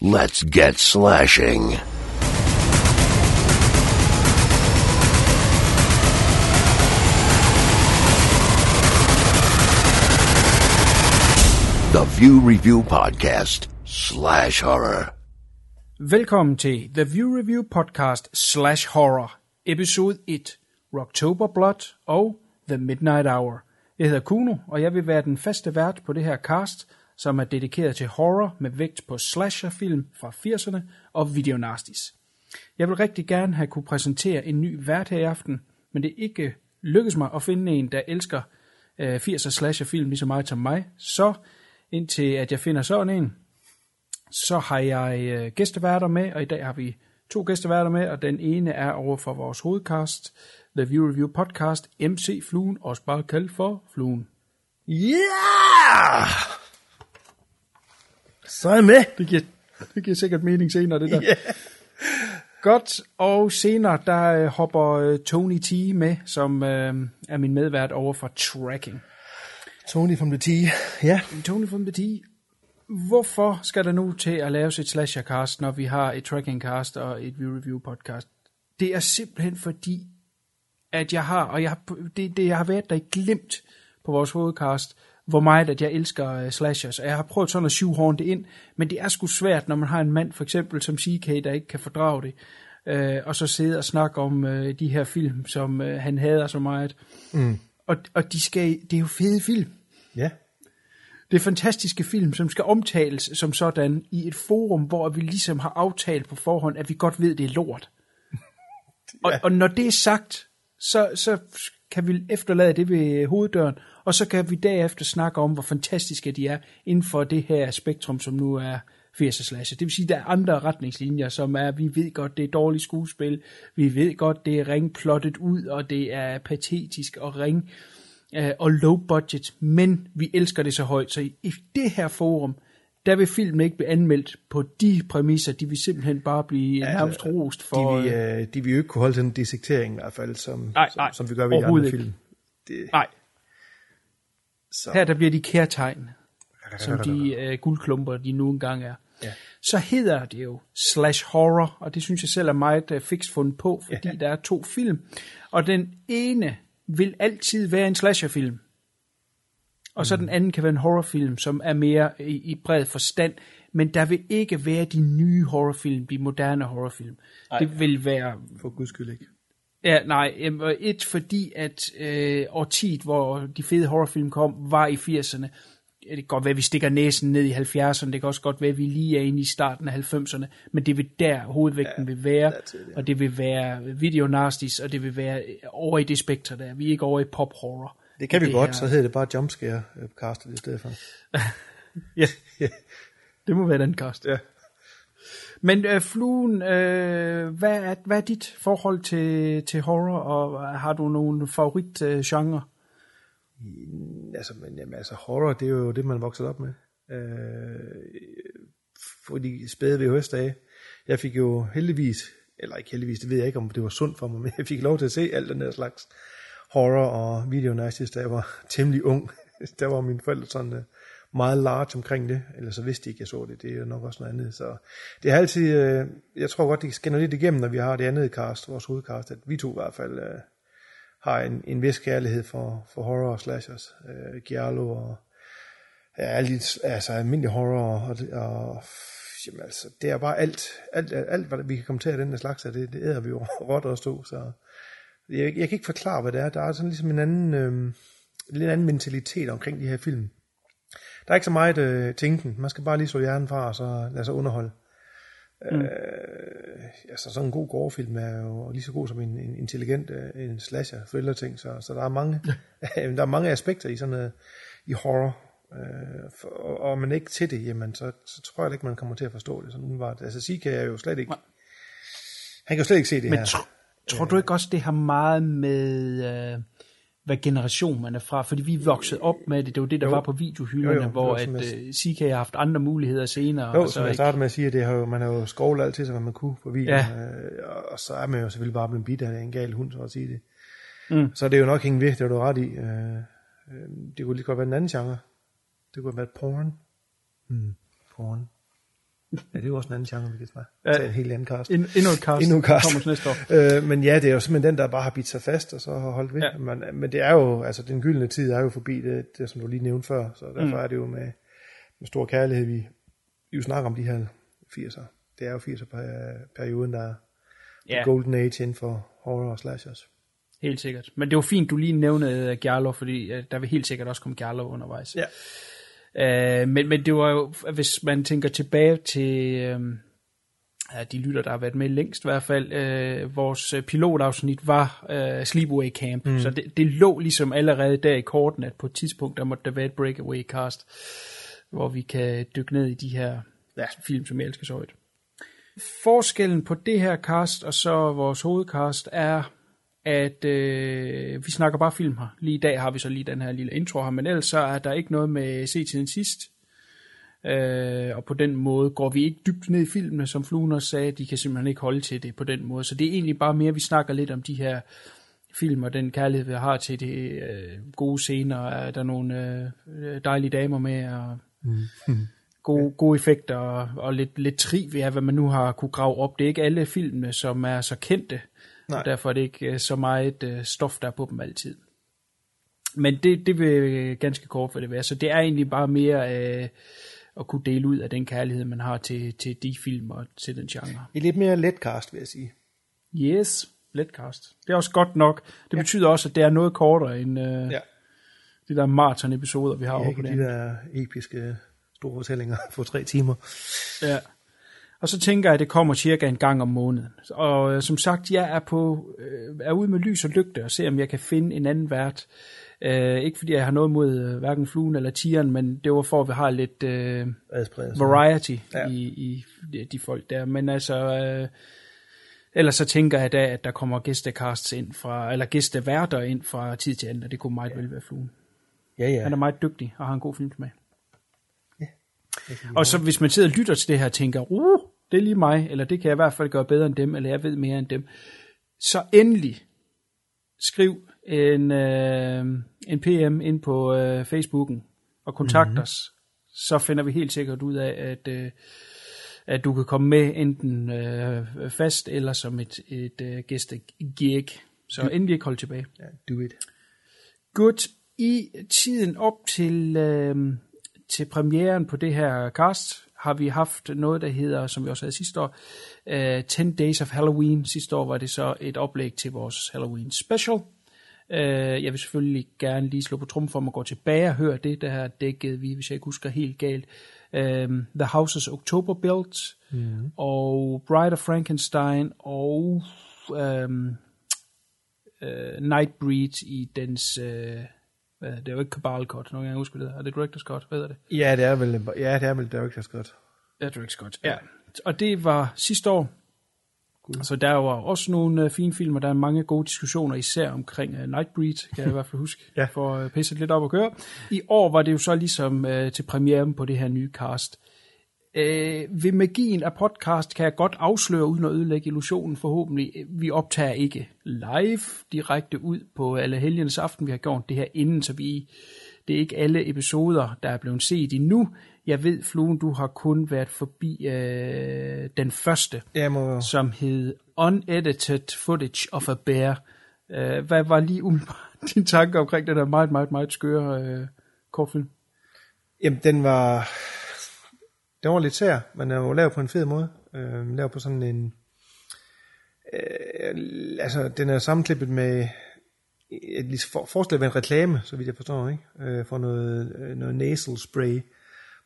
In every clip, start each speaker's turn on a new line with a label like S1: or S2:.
S1: Let's get slashing. The View Review Podcast slash horror.
S2: Velkommen til The View Review Podcast slash horror, episode 1, Rocktober Blood og The Midnight Hour. Jeg hedder Kuno, og jeg vil være den faste vært på det her cast, som er dedikeret til horror med vægt på slasherfilm fra 80'erne og videonastis. Jeg vil rigtig gerne have kunne præsentere en ny vært her i aften, men det ikke lykkes mig at finde en, der elsker øh, 80'er slasherfilm lige så meget som mig. Så indtil at jeg finder sådan en, så har jeg øh, gæsteværter med, og i dag har vi to gæsteværter med, og den ene er over for vores hovedcast, The View Review Podcast, MC Fluen, også bare kaldt for Fluen.
S3: Ja! Så er jeg med.
S2: Det giver, det giver sikkert mening senere, det der.
S3: Ja.
S2: Godt, og senere der øh, hopper øh, Tony T med, som øh, er min medvært over for Tracking.
S3: Tony from the T. Ja.
S2: Tony from the T. Hvorfor skal der nu til at laves et slashercast, når vi har et trackingcast og et view review podcast? Det er simpelthen fordi, at jeg har, og jeg har, det, det, jeg har været der i glemt på vores hovedcast, hvor meget at jeg elsker uh, slashers. Og jeg har prøvet sådan at syvhorne det ind, men det er sgu svært, når man har en mand for eksempel som CK, der ikke kan fordrage det, uh, og så sidde og snakke om uh, de her film, som uh, han hader så meget. Mm. Og, og de skal, det er jo fede film.
S3: Ja.
S2: Det er fantastiske film, som skal omtales som sådan i et forum, hvor vi ligesom har aftalt på forhånd, at vi godt ved, det er lort. Og, og når det er sagt, så, så kan vi efterlade det ved hoveddøren, og så kan vi derefter snakke om, hvor fantastiske de er inden for det her spektrum, som nu er 80'er slasher. Det vil sige, at der er andre retningslinjer, som er, vi ved godt, det er dårligt skuespil, vi ved godt, det er ringplottet ud, og det er patetisk og ring øh, og low budget, men vi elsker det så højt, så i, i det her forum, der vil filmen ikke blive anmeldt på de præmisser, de vil simpelthen bare blive ja, nærmest rost for...
S3: De vil, øh, de vil jo ikke kunne holde den dissektering i hvert fald, som,
S2: Nej, nej,
S3: som, som vi gør ved i andre film. Det,
S2: Nej,
S3: så.
S2: her der bliver de kærtegn, som de øh, guldklumper, de nu engang er.
S3: Ja.
S2: Så hedder det jo slash horror, og det synes jeg selv er meget uh, fix fundet på, fordi
S3: Ja.
S2: der er to film, og den ene vil altid være en slasherfilm, og så den anden kan være en horrorfilm, som er mere i, i bred forstand, men der vil ikke være de nye horrorfilm, de moderne horrorfilm. Ej, det vil være
S3: For guds skyld ikke.
S2: Ja, nej, et fordi, at øh, årtiet, hvor de fede horrorfilm kom, var i 80'erne. Ja, Det kan godt være, at vi stikker næsen ned i 70'erne, det kan også godt være, at vi lige er inde i starten af 90'erne, men det vil der hovedvægten ja, vil være,
S3: it, ja.
S2: og det vil være video nasties, og det vil være øh, over i det spektrum der. Vi er ikke over i pop horror.
S3: Det kan vi
S2: Det
S3: godt,
S2: er-
S3: så hedder det bare jumpscare øh, i stedet for.
S2: Ja, det må være den kast.
S3: Ja.
S2: Men øh, Fluen, øh, hvad, er, hvad er dit forhold til, til horror, og har du nogle favorit øh. Mm,
S3: altså, men, jamen, altså horror, det er jo det, man vokset op med. Øh, for de spæde VHS-dage. Jeg fik jo heldigvis, eller ikke heldigvis, det ved jeg ikke, om det var sundt for mig, men jeg fik lov til at se alt den der slags horror og video nasties, da jeg var temmelig ung. Der var mine forældre sådan Øh, meget large omkring det, eller så vidste de ikke, jeg så det. Det er jo nok også noget andet. Så det er altid, øh, jeg tror godt, det skinner lidt igennem, når vi har det andet cast, vores hovedcast, at vi to i hvert fald øh, har en, en vis kærlighed for, for horror og slashers. Øh, Giallo og ja, alle de, altså almindelig horror og, og jamen, altså, det er bare alt, alt, alt, alt hvad vi kan komme til af den der slags, det, det æder vi jo råt og stå, så jeg, jeg kan ikke forklare, hvad det er. Der er sådan ligesom en anden, øh, lidt anden mentalitet omkring de her film. Der er ikke så meget øh, tænken. Man skal bare lige slå hjernen fra, og så lade sig underholde. Mm. Øh, altså sådan en god gårdfilm er jo lige så god som en, en intelligent øh, en slasher thriller ting, så, så der er mange der er mange aspekter i sådan noget, i horror. Øh, for, og, og man ikke til det, jamen så, så tror jeg ikke man kommer til at forstå det sådan umiddelbart. Altså Sika er jo slet ikke han kan jo slet ikke se det
S2: Men
S3: her.
S2: tr- tror du ikke også, det har meget med, øh, hvad generation man er fra? Fordi vi er vokset op med det. Det var det, der
S3: Jo.
S2: var på videohylderne,
S3: Jo, jo.
S2: hvor at
S3: som
S2: øh, CK har haft andre muligheder senere.
S3: Jo,
S2: og så
S3: som jeg
S2: ikke.
S3: startede med at sige, at det har jo, man har jo skovlet alt til sig, hvad man kunne på video.
S2: Ja.
S3: Øh, og- så er man jo selvfølgelig bare blevet bidt af en gal hund, så at sige det.
S2: Mm.
S3: Så er det jo nok hængt ved, det har du ret i. Øh, øh, det kunne lige godt være en anden genre. Det kunne have været porn. Mm. Porn. Ja, det er jo også en anden genre, vi kan tage.
S2: Ja.
S3: Tage en helt anden cast.
S2: En, endnu et cast.
S3: Endnu en cast.
S2: Kommer næste år.
S3: Øh, men ja, det er jo simpelthen den, der bare har bidt sig fast, og så har holdt ved.
S2: Ja.
S3: Ja. Men, men det er jo, altså den gyldne tid er jo forbi, det, det som du lige nævnte før, så derfor mm. er det jo med, med stor kærlighed, vi, vi jo snakker om de her 80'er. Det er jo 80'er-perioden, der er
S2: Ja.
S3: golden age inden for horror og slashers.
S2: Helt sikkert. Men det var fint, du lige nævnte Giallo, fordi øh, der vil helt sikkert også komme Giallo undervejs.
S3: Ja.
S2: Øh, men, men det var jo, hvis man tænker tilbage til øh, ja, de lytter, der har været med længst i hvert fald, øh, vores øh, pilotafsnit var øh, Sleepaway Camp, mm. så det, det lå ligesom allerede der i korten, at på et tidspunkt, der måtte der være et breakaway cast, hvor vi kan dykke ned i de her ja. film, som jeg elsker så højt. Forskellen på det her cast og så vores hovedcast er, at øh, vi snakker bare film her. Lige i dag har vi så lige den her lille intro her, men ellers så er der ikke noget med se tiden sidst. Øh, og på den måde går vi ikke dybt ned i filmene, som også sagde, de kan simpelthen ikke holde til det på den måde. Så det er egentlig bare mere, vi snakker lidt om de her film og den kærlighed, vi har til det øh, gode scener. Er der nogle øh, dejlige damer med, og gode, gode effekter og, og lidt, lidt trivia, hvad man nu har kunne grave op. Det er ikke alle filmene, som er så kendte,
S3: Nej.
S2: og derfor er det ikke øh, så meget øh, stof, der er på dem altid. Men det, det vil ganske kort for det være. Så det er egentlig bare mere øh, at kunne dele ud af den kærlighed, man har til, til de film og til den genre.
S3: Et lidt mere let cast, vil jeg sige.
S2: Yes, letcast. Det er også godt nok. Det ja. betyder også, at det er noget kortere end øh,
S3: Ja.
S2: de der maraton-episoder, vi har
S3: er
S2: over på det.
S3: de der episke store fortællinger på tre timer.
S2: Ja. Og så tænker jeg, at det kommer cirka en gang om måneden. Og øh, som sagt, jeg er, på, øh, er ude med lys og lygte og ser, om jeg kan finde en anden vært. Øh, ikke fordi jeg har noget mod øh, hverken fluen eller tigeren, men det var for, at vi har lidt øh, variety ja.
S3: Ja.
S2: i, i de- folk der. Men altså, øh, ellers så tænker jeg da, at der kommer gæstecasts ind fra, eller gæsteværter ind fra tid til anden, og det kunne meget vel være fluen.
S3: Ja, ja.
S2: Han er meget dygtig og har en god film med.
S3: Vi
S2: Og så hvis man sidder og lytter til det her og tænker, uh, det er lige mig, eller det kan jeg i hvert fald gøre bedre end dem, eller jeg ved mere end dem, så endelig skriv en, øh, en PM ind på øh, Facebooken og kontakt mm-hmm. os. Så finder vi helt sikkert ud af, at, øh, at du kan komme med enten øh, fast eller som et, et øh, gæstegig. Så endelig ikke hold tilbage.
S3: Ja, do it.
S2: Godt. I tiden op til, øh, til premieren på det her cast, har vi haft noget, der hedder, som vi også havde sidste år, øh, 10 Days of Halloween. Sidste år var det så et oplæg til vores Halloween special. Øh, jeg vil selvfølgelig gerne lige slå på trum for, at går tilbage og hører det, der her dækket vi, hvis jeg ikke husker helt galt. Øh, The Houses October Built, mm. og Bride of Frankenstein, og øhm, øh, Nightbreed i dens... Øh, hvad, er det? er jo ikke Cabal Cut, nogen gange husker det. Er det Director's Cut? Hvad hedder det?
S3: Ja, det er vel, ja, det er vel Director's Cut.
S2: Ja, Director's Cut. Ja. Og det var sidste år. Så der var også nogle uh, fine film, og der er mange gode diskussioner, især omkring uh, Nightbreed, kan jeg i hvert fald huske,
S3: Ja.
S2: for at uh, pisse lidt op og køre. I år var det jo så ligesom uh, til premieren på det her nye cast. Uh, ved magien af podcast kan jeg godt afsløre, uden at ødelægge illusionen forhåbentlig. Vi optager ikke live direkte ud på alle helgens aften. Vi har gjort det her inden, så vi det er ikke alle episoder, der er blevet set endnu. Jeg ved, Fluen, du har kun været forbi øh, den første,
S3: Jeg må,
S2: som hed Unedited Footage of a Bear. Øh, hvad var lige umiddelbart din tanke omkring den der meget, meget, meget skøre øh, kortfilm?
S3: jamen, den var, den var lidt sær, men den var lavet på en fed måde. Øh, lavet på sådan en, øh, altså, den er sammenklippet med, et, lige for, forestil dig en reklame, så vidt jeg forstår, ikke? Øh, for noget, øh, noget nasal spray.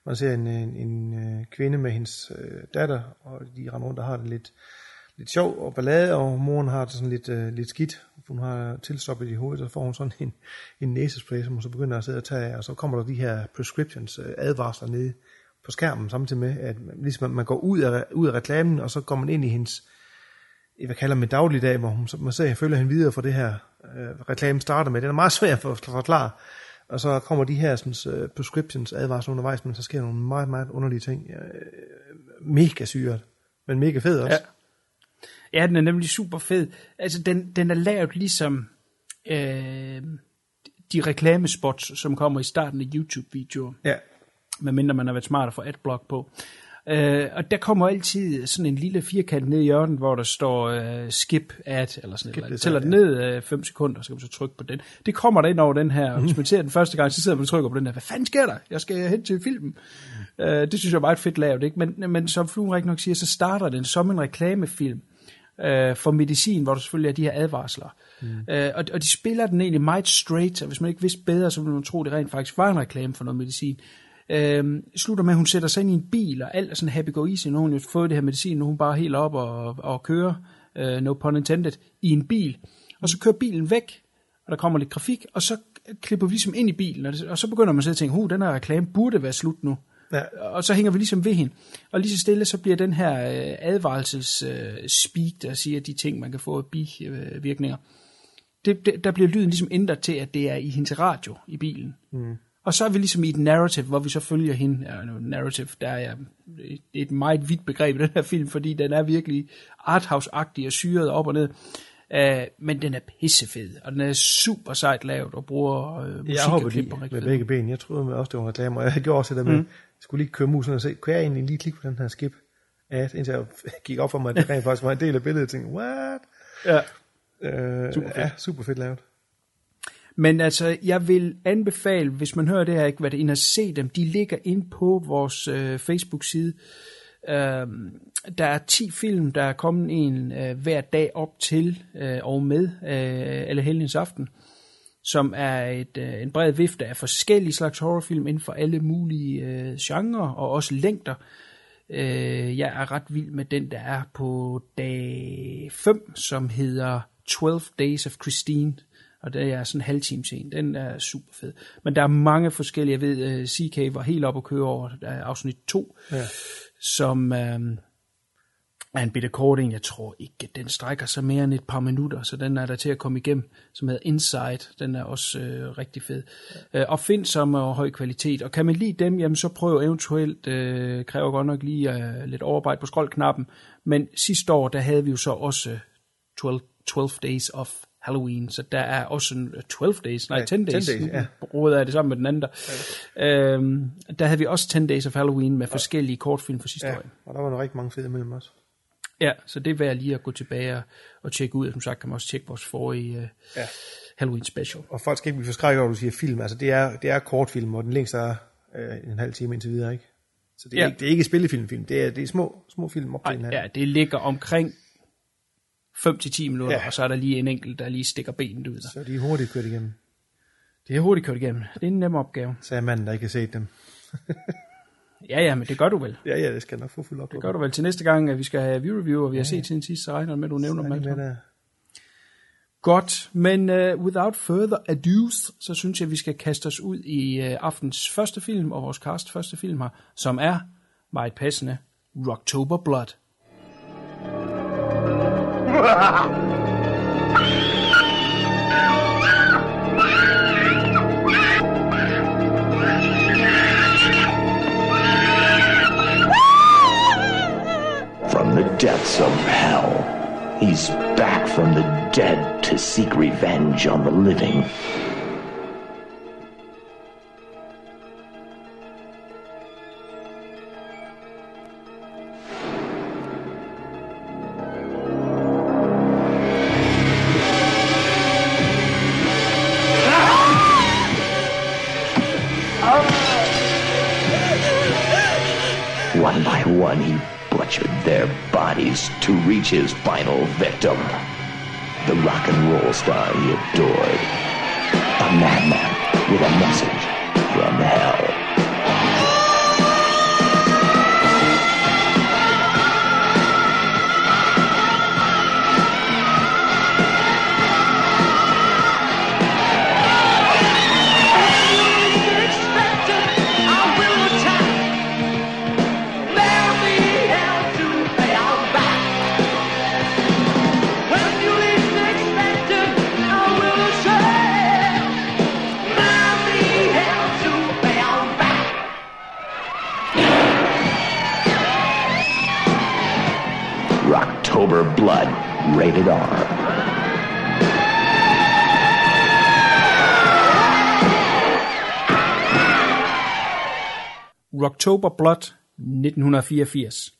S3: Man ser en, en, en øh, kvinde med hendes øh, datter, og de render rundt og har det lidt, lidt sjov og ballade, og moren har det sådan lidt, øh, lidt skidt. Hun har tilstoppet i hovedet, så får hun sådan en, en næsespray, som hun så begynder at sidde og tage af, og så kommer der de her prescriptions, øh, advarsler nede på skærmen, samtidig med, at ligesom man går ud af, ud af reklamen, og så går man ind i hendes, hvad kalder man dagligdag, hvor hun, man ser, følger hende videre for det her, øh, reklamen starter med. Den er meget svær for at forklare. Og så kommer de her sådan, uh, prescriptions advarsler undervejs, men så sker nogle meget, meget underlige ting. Øh, mega syret, men mega fed også.
S2: Ja. Ja, den er nemlig super fed. Altså, den, den er lavet ligesom øh, de reklamespots, som kommer i starten af YouTube-videoer.
S3: ja.
S2: Medmindre man har været smart at få adblock på. Øh, og der kommer altid sådan en lille firkant ned i hjørnet, hvor der står øh, skip ad, eller sådan noget.
S3: this
S2: Tæller den ned øh, 5 sekunder, så kan man så trykke på den. Det kommer der ind over den her, og hvis man ser den første gang, så sidder man og trykker på den her. Hvad fanden sker der? Jeg skal hen til filmen. Øh, det synes jeg er meget fedt lavet, ikke? Men, men som Fluen rigtig nok siger, så starter den som en reklamefilm øh, for medicin, hvor der selvfølgelig er de her advarsler. Mm. Øh, og, og de spiller den egentlig meget straight, og hvis man ikke vidste bedre, så ville man tro, det rent faktisk var en reklame for noget medicin. Øh, slutter med, at hun sætter sig ind i en bil, og alt er sådan happy go easy, nu har hun jo fået det her medicin, nu er hun bare helt op og, og kører, øh, no pun intended, i en bil. Og så kører bilen væk, og der kommer lidt trafik, og så klipper vi ligesom ind i bilen, og, det, og så begynder man at sidde og tænke, huh, den her reklame burde være slut nu.
S3: Ja.
S2: Og så hænger vi ligesom ved hende. Og lige så stille, så bliver den her øh, advarelses øh, speak, der siger de ting, man kan få af bivirkninger, det, det, der bliver lyden ligesom ændret til, at det er i hendes radio i bilen. Mm. Og så er vi ligesom i et narrative, hvor vi så følger hende. Ja, narrative, der er det er et meget vidt begreb i den her film, fordi den er virkelig arthouse-agtig og syret op og ned. Uh, men den er pissefed, og den er super sejt lavet og bruger uh, musik
S3: Jeg
S2: og klip
S3: lige med
S2: fed
S3: begge ben. Jeg troede med også, det var en reklame, og jeg gjorde også det der med, mm. jeg skulle lige køre musen og se, kunne jeg egentlig lige klikke på den her skip? Ja, indtil jeg gik op for mig, at det rent faktisk var en del af billedet, jeg tænkte, what?
S2: Ja.
S3: Øh,
S2: Super fedt.
S3: Ja, super fedt lavet.
S2: Men altså, jeg vil anbefale, hvis man hører det her, ikke hvad det ind at se dem. De ligger ind på vores øh, Facebook-side. Øh, der er 10 film, der er kommet en øh, hver dag op til øh, og med øh, eller helgens aften, som er et, øh, en bred vifte af forskellige slags horrorfilm inden for alle mulige øh, genrer og også længder. Øh, jeg er ret vild med den, der er på dag 5, som hedder 12 Days of Christine. Og det er sådan en halv time sen. Den er super fed. Men der er mange forskellige. Jeg ved, uh, CK var helt op at køre over uh, afsnit 2,
S3: Ja.
S2: som um, er en bitte kort en. Jeg tror ikke, den strækker sig mere end et par minutter, så den er der til at komme igennem, som hedder Inside. Den er også uh, rigtig fed. Og find som og høj kvalitet. Og kan man lide dem, jamen så prøv eventuelt, uh, kræver godt nok lige uh, lidt overarbejde på scrollknappen. Men sidste år, der havde vi jo så også uh, 12, 12 Days of Halloween, så der er også en 12 days, nej,
S3: Ja,
S2: 10 days,
S3: 10 days, ja.
S2: råder jeg det sammen med den anden der. Ja. Øhm, der havde vi også 10 days of Halloween med forskellige kortfilm fra sidste
S3: Ja,
S2: år.
S3: og der var nogle rigtig mange fede imellem os.
S2: Ja, så det er værd lige at gå tilbage og, og tjekke ud. Som sagt kan man også tjekke vores forrige uh,
S3: Ja.
S2: Halloween special.
S3: Og folk skal ikke blive forskrækket over, at du siger film. Altså, det er, det er kortfilm, og den længste er øh, en halv time indtil videre, ikke? Så det er,
S2: Ja.
S3: ikke, det er ikke spillefilm, film. Det er, det er små, små film op til
S2: Ej,
S3: en halv.
S2: ja, det ligger omkring 5-10 minutter,
S3: Ja.
S2: og så er der lige en enkelt, der lige stikker benet ud.
S3: Så de er hurtigt kørt igennem,
S2: Det er hurtigt kørt igennem. Det er en nem opgave.
S3: sagde manden, der ikke har set dem.
S2: Ja, ja, men det gør du vel.
S3: Ja, ja, det skal jeg nok få fuldt op.
S2: Det gør du vel til næste gang, at vi skal have view review, og vi har set siden sidst, så regner med, at du nævner dem alle
S3: der.
S2: Godt, men uh, without further ado, så synes jeg, at vi skal kaste os ud i uh, aftens første film, og vores cast første film her, som er meget passende, Rocktober Blood.
S1: From the depths of hell, he's back from the dead to seek revenge on the living. To reach Rocktober Blood,
S2: 1984.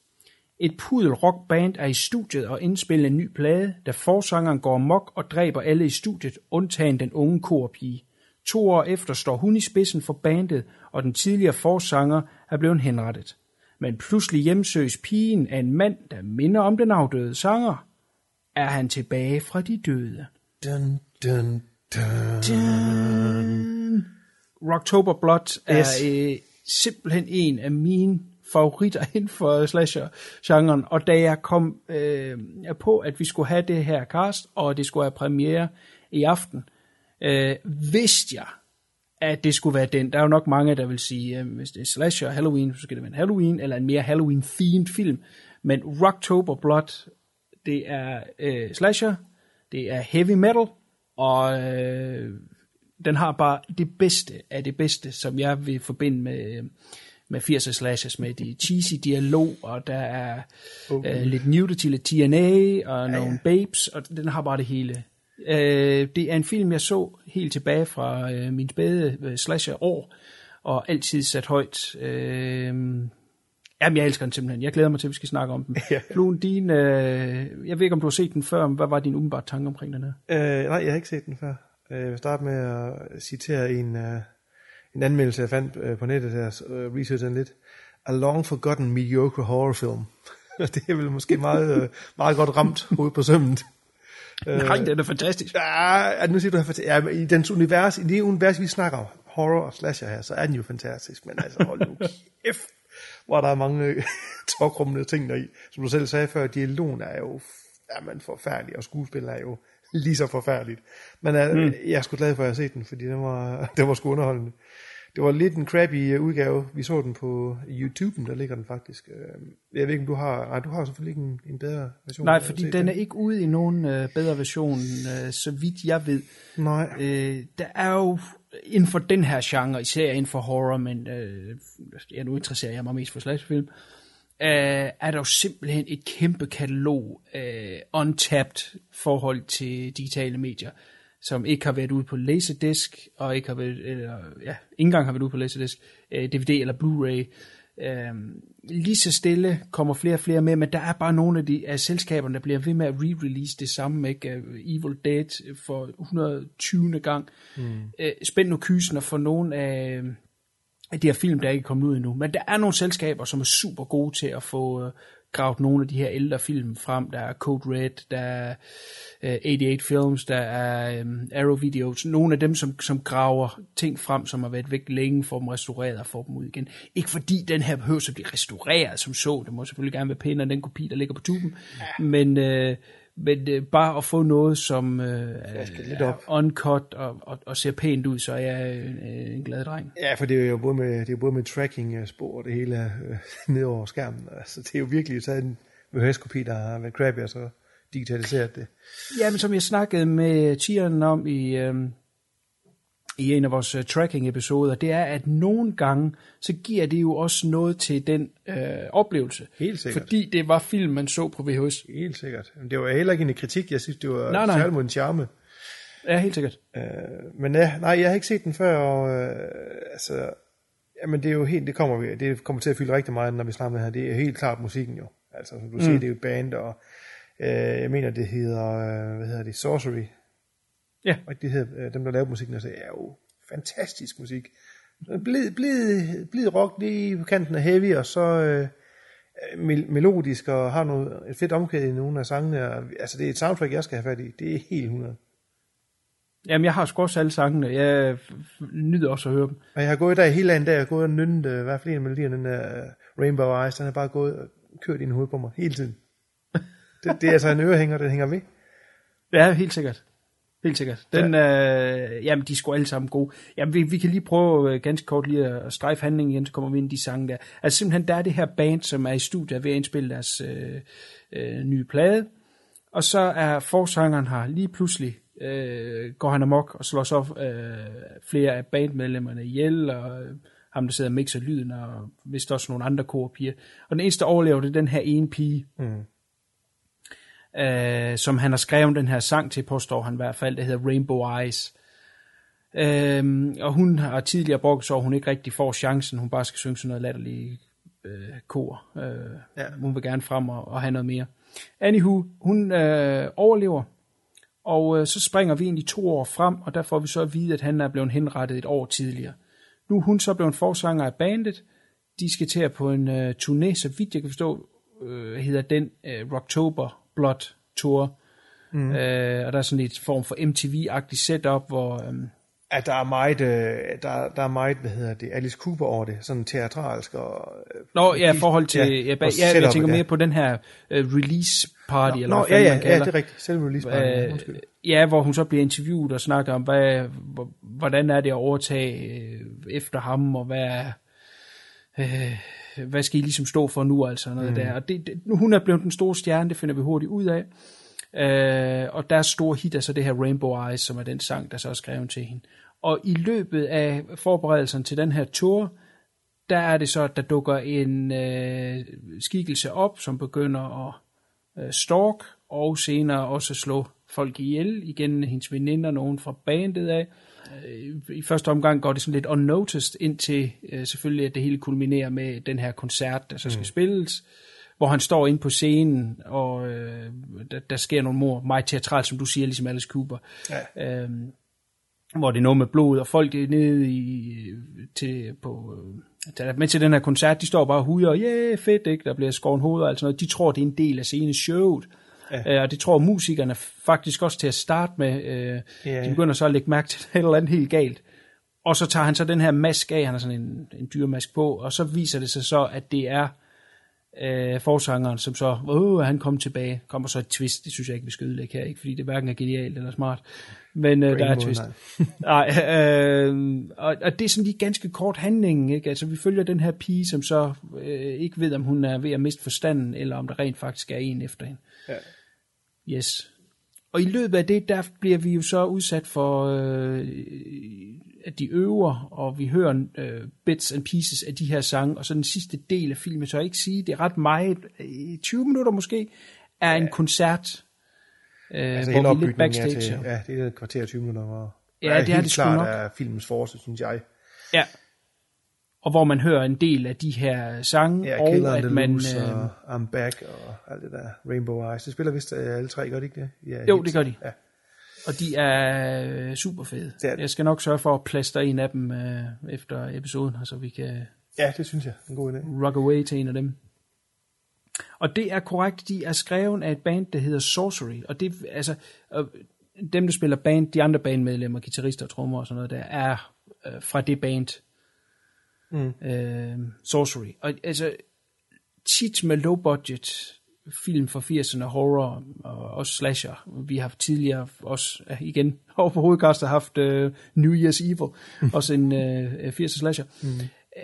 S2: Et pudel rockband er i studiet og indspiller en ny plade, da forsangeren går mok og dræber alle i studiet, undtagen den unge korpige. To år efter står hun i spidsen for bandet, og den tidligere forsanger er blevet henrettet. Men pludselig hjemsøges pigen af en mand, der minder om den afdøde sanger. Er han tilbage fra de døde?
S3: Dun, dun, dun.
S2: Rocktober Blood er
S3: Yes
S2: simpelthen en af mine favoritter inden for slasher-genren, og da jeg kom øh, på, at vi skulle have det her cast, og det skulle have premiere i aften, øh, vidste jeg, at det skulle være den. Der er jo nok mange, der vil sige, øh, hvis det er slasher Halloween, så skal det være en Halloween, eller en mere Halloween-themed film. Men Rocktober Blood, det er øh, slasher, det er heavy metal, og øh, den har bare det bedste af det bedste, som jeg vil forbinde med, med 80'er slashes, med de cheesy dialog, og der er
S3: Okay.
S2: øh, lidt nudity, lidt TNA, og nogle babes, og den har bare det hele. Øh, det er en film, jeg så helt tilbage fra øh, min spæde øh, slasher-år, og altid sat højt. Øh, jamen, jeg elsker den simpelthen. Jeg glæder mig til, at vi skal snakke om den.
S3: Ja.
S2: Fluen, din, øh, jeg ved ikke, om du har set den før, men hvad var din umiddelbare tanke omkring den her?
S3: Øh, nej, jeg har ikke set den før. Øh, Jeg vil starte med at citere en, uh, en anmeldelse, jeg fandt uh, på nettet, der researchede lidt. A long forgotten mediocre horror film. det er vel måske meget, meget godt ramt hovedet på sømmet.
S2: Nej, den er fantastisk.
S3: Ja, nu siger du, at ja, i dens univers, i det univers, vi snakker om, horror og slasher her, så er den jo fantastisk. Men altså, hold nu kæft, hvor der er mange tokrummende ting deri. Som du selv sagde før, dialogen er jo man forfærdelig, og skuespil er jo lige så forfærdeligt. Men uh, mm. jeg er sgu glad for, at jeg har set den, fordi den var, den var sgu underholdende. Det var lidt en crappy øh, udgave. Vi så den på YouTube, der ligger den faktisk. Øh, Jeg ved ikke, om du har... Nej, du har selvfølgelig ikke en, en bedre version.
S2: Nej, fordi den er ikke ude i nogen øh, bedre version, øh, så vidt jeg ved.
S3: Nej.
S2: Øh, der er jo inden for den her genre, især inden for horror, men øh, ja, nu interesserer jeg mig mest for slasherfilm, øh, er der jo simpelthen et kæmpe katalog øh, untapped forhold til digitale medier, som ikke har været ude på Laserdisc, og ikke har været, eller, ja, ikke engang har været ude på Laserdisc, øh, DVD eller Blu-ray. Øh, lige så stille kommer flere og flere med, men der er bare nogle af, de, af selskaberne, der bliver ved med at re-release det samme, ikke? Øh, Evil Dead for 120. gang. Mm. Øh, spænd nu kysen og få nogle af, af de her film, der ikke er kommet ud endnu. Men der er nogle selskaber, som er super gode til at få øh, gravet nogle af de her ældre film frem. Der er Code Red, der er øh, 88 Films, der er øh, Arrow Videos. Nogle af dem, som, som graver ting frem, som har været væk længe, får dem restaureret og får dem ud igen. Ikke fordi den her behøver at blive restaureret som så. Det må selvfølgelig gerne være pænere den kopi, der ligger på tuben. Ja. Men... Øh, men øh, bare at få noget, som øh,
S3: lidt
S2: er
S3: op.
S2: uncut og, og, og ser pænt ud, så er jeg øh, en glad dreng.
S3: Ja, for det er jo både med, det er både med tracking-spor og det hele er øh, ned over skærmen. Altså, det er jo virkelig taget en VHS-kopi, der har været crappy, og så digitaliseret det.
S2: Ja, men som jeg snakkede med Tieren om i, øh, i en af vores uh, tracking-episoder, det er, at nogle gange, så giver det jo også noget til den øh, oplevelse.
S3: Helt sikkert.
S2: Fordi det var film, man så på VHS.
S3: Helt sikkert. Men det var heller ikke en kritik, jeg synes, det var
S2: Nej, nej.
S3: særligt mod en charme.
S2: Ja, helt sikkert.
S3: Øh, men ja, nej, jeg har ikke set den før, og øh, altså, jamen det er jo helt, det kommer, vi- det kommer til at fylde rigtig meget, når vi snakker med her. Det er helt klart musikken jo. Altså, som du mm. siger, det er jo et band, og øh, jeg mener, det hedder, øh, hvad hedder det, Sorcery.
S2: Ja.
S3: Og det hedder, øh, dem, der laver musikken, altså, er jo fantastisk musik. Blid, blid, blid rock lige på kanten af heavy, og så øh, mel- melodisk, og har noget, et fedt omkvæd i nogle af sangene. Og, altså, det er et soundtrack, jeg skal have fat i. Det er helt 100.
S2: Jamen, jeg har sgu også alle sangene. Jeg f- nyder også at høre dem.
S3: Og jeg har gået der hele dagen, der jeg har gået og nynnet, øh, i hvert fald en af melodierne, den der øh, Rainbow Eyes, den har bare gået og kørt i hovedet på mig hele tiden. Det, det er altså en ørehænger, den hænger ved.
S2: Ja, helt sikkert. Helt sikkert. Den, ja. øh, jamen, de sgu alle sammen gode. Jamen, vi, vi kan lige prøve øh, ganske kort lige at strejfe handlingen igen, så kommer vi ind i de sange der. Altså simpelthen, der er det her band, som er i studiet ved at indspille deres øh, øh, nye plade. Og så er forsangeren her lige pludselig, øh, går han amok og slår så øh, flere af bandmedlemmerne ihjel, og øh, ham, der sidder og mixer lyden, og vist også nogle andre korpiger. Og den eneste, der overlever, det er den her ene pige,
S3: Mm.
S2: Øh, som han har skrevet den her sang til, påstår han i hvert fald, der hedder Rainbow Eyes. Øhm, og hun har tidligere brugt så hun ikke rigtig får chancen, hun bare skal synge sådan noget latterligt øh, kor. Øh,
S3: ja.
S2: Hun vil gerne frem og, og have noget mere. Anywho, hun øh, overlever, og øh, så springer vi egentlig to år frem, og der får vi så at vide, at han er blevet henrettet et år tidligere. Nu er hun så blevet forsanger af bandet. De skal til at på en øh, turné, så vidt jeg kan forstå, øh, hedder den øh, Rocktober Blood Tour. Mm. Øh, og der er sådan et form for MTV-agtigt setup, hvor... Øh,
S3: At der er meget, øh, der, der er meget, hvad hedder det, Alice Cooper over det, sådan teatralsk og... Øh,
S2: Nå, ja, i forhold til...
S3: ja,
S2: Ja, ja,
S3: og
S2: ja, jeg tænker
S3: ja.
S2: mere på den her uh, release party, eller
S3: Nå,
S2: hvad
S3: ja,
S2: fanden
S3: ja,
S2: man
S3: ja,
S2: kalder.
S3: det er rigtigt. Selv release party.
S2: Øh,
S3: Undskyld.
S2: ja, hvor hun så bliver interviewet og snakker om, hvad, hvor- hvordan er det at overtage øh, efter ham, og hvad, øh, hvad skal I ligesom stå for nu, altså noget mm. der. Og det, det, hun er blevet den store stjerne, det finder vi hurtigt ud af. Øh, og deres store hit er så det her Rainbow Eyes, som er den sang, der så er skrevet til hende. Og i løbet af forberedelserne til den her tour, der er det så, at der dukker en øh, skikkelse op, som begynder at øh, stalk, og senere også slå folk ihjel, igen hendes veninder, nogen fra bandet af. Øh, I første omgang går det sådan lidt unnoticed, indtil øh, selvfølgelig, at det hele kulminerer med den her koncert, der så skal mm. spilles, hvor han står inde på scenen, og øh, der, der sker nogle mor, meget teatralt, som du siger, ligesom Alice Cooper.
S3: Ja.
S2: Øhm, hvor det er noget med blod, og folk er nede i, til, på, øh, der er med til den her koncert, de står bare og hujer, yeah, fedt, ikke? der bliver skåret hoveder og alt sådan noget. De tror, det er en del af sceneshowet. Ja. Øh, og det tror musikerne faktisk også til at starte med. Øh,
S3: Ja.
S2: De begynder så at lægge mærke til et eller andet helt galt. Og så tager han så den her mask af, han har sådan en, en dyremask på, og så viser det sig så, at det er øh, forsangeren, som så, åh, han kom tilbage, kommer så et twist, det synes jeg ikke, vi skal ødelægge her, ikke, fordi det hverken er genialt eller smart, men øh, der er et twist. Nej, øh, og, og det er sådan lige ganske kort handling, ikke? Altså, vi følger den her pige, som så øh, ikke ved, om hun er ved at miste forstanden, eller om der rent faktisk er en efter hende.
S3: Ja.
S2: Yes. Og i løbet af det, der bliver vi jo så udsat for, øh, at de øver, og vi hører øh, bits and pieces af de her sange, og så den sidste del af filmen, så jeg ikke sige, det er ret meget, i 20 minutter måske, er en koncert, øh,
S3: Altså
S2: hvor vi er lidt
S3: er
S2: backstage.
S3: til, ja, det er et kvarter 20 minutter, hvor
S2: Ja, det er
S3: helt
S2: det sgu
S3: klart
S2: nok.
S3: er filmens force, synes jeg.
S2: Ja. Og hvor man hører en del af de her sange,
S3: Ja,
S2: og at man... Øh,
S3: og I'm Back og alt det der. Rainbow Eyes. Det spiller vist øh, alle tre, gør det ikke det? Ja,
S2: Jo, det gør de.
S3: Ja.
S2: og de er øh, super fede.
S3: Det er det.
S2: Jeg skal nok sørge for at plaster en af dem øh, efter episoden, så vi kan
S3: ja, det synes jeg. En god idé.
S2: rock away til en af dem. Og det er korrekt, de er skrevet af et band, der hedder Sorcery. Og det altså, øh, dem, der spiller band, de andre bandmedlemmer, guitarister, trommer og sådan noget, der er øh, fra det band.
S3: Mm.
S2: Øh, Sorcery. Og altså, tit med low budget film fra 80'erne, horror og også slasher. Vi har tidligere også, igen, over på hovedkastet haft uh, New Year's Evil, også en uh, 80'er slasher. Mm. Uh,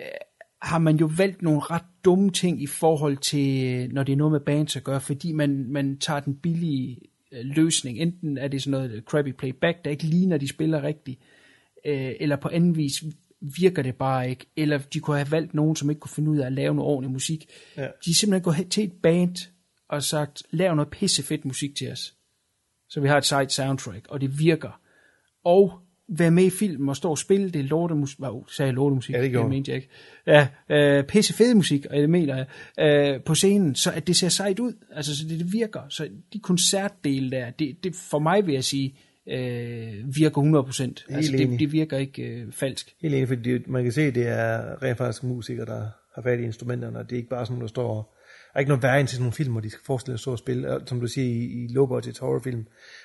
S2: har man jo valgt nogle ret dumme ting i forhold til, når det er noget med bands at gøre, fordi man, man tager den billige øh, løsning. Enten er det sådan noget crappy playback, der ikke ligner, de spiller rigtigt, øh, eller på anden vis virker det bare ikke, eller de kunne have valgt nogen, som ikke kunne finde ud af at lave noget ordentlig musik.
S3: Ja.
S2: De er simpelthen gået hen til et band og sagt, lav noget pissefedt musik til os. Så vi har et sejt soundtrack, og det virker. Og være med i filmen og stå og spille det lortemusik. Wow, sagde jeg lortemusik?
S3: Ja, det gjorde
S2: det mente jeg ikke. Ja, øh, pisse fed musik, og det mener jeg, øh, på scenen, så at det ser sejt ud. Altså, så det, det virker. Så de koncertdele der, det, det for mig vil jeg sige, øh, virker 100%. Altså, det, det virker ikke øh, falsk.
S3: Helt enig, fordi det- man kan se, at det er rent faktisk musikere, der har fat i instrumenterne, og det er ikke bare sådan, der står... Der er ikke noget værre end til sådan nogle film, hvor de skal forestille sig at spille, og som du siger, i, i low-budget horrorfilm,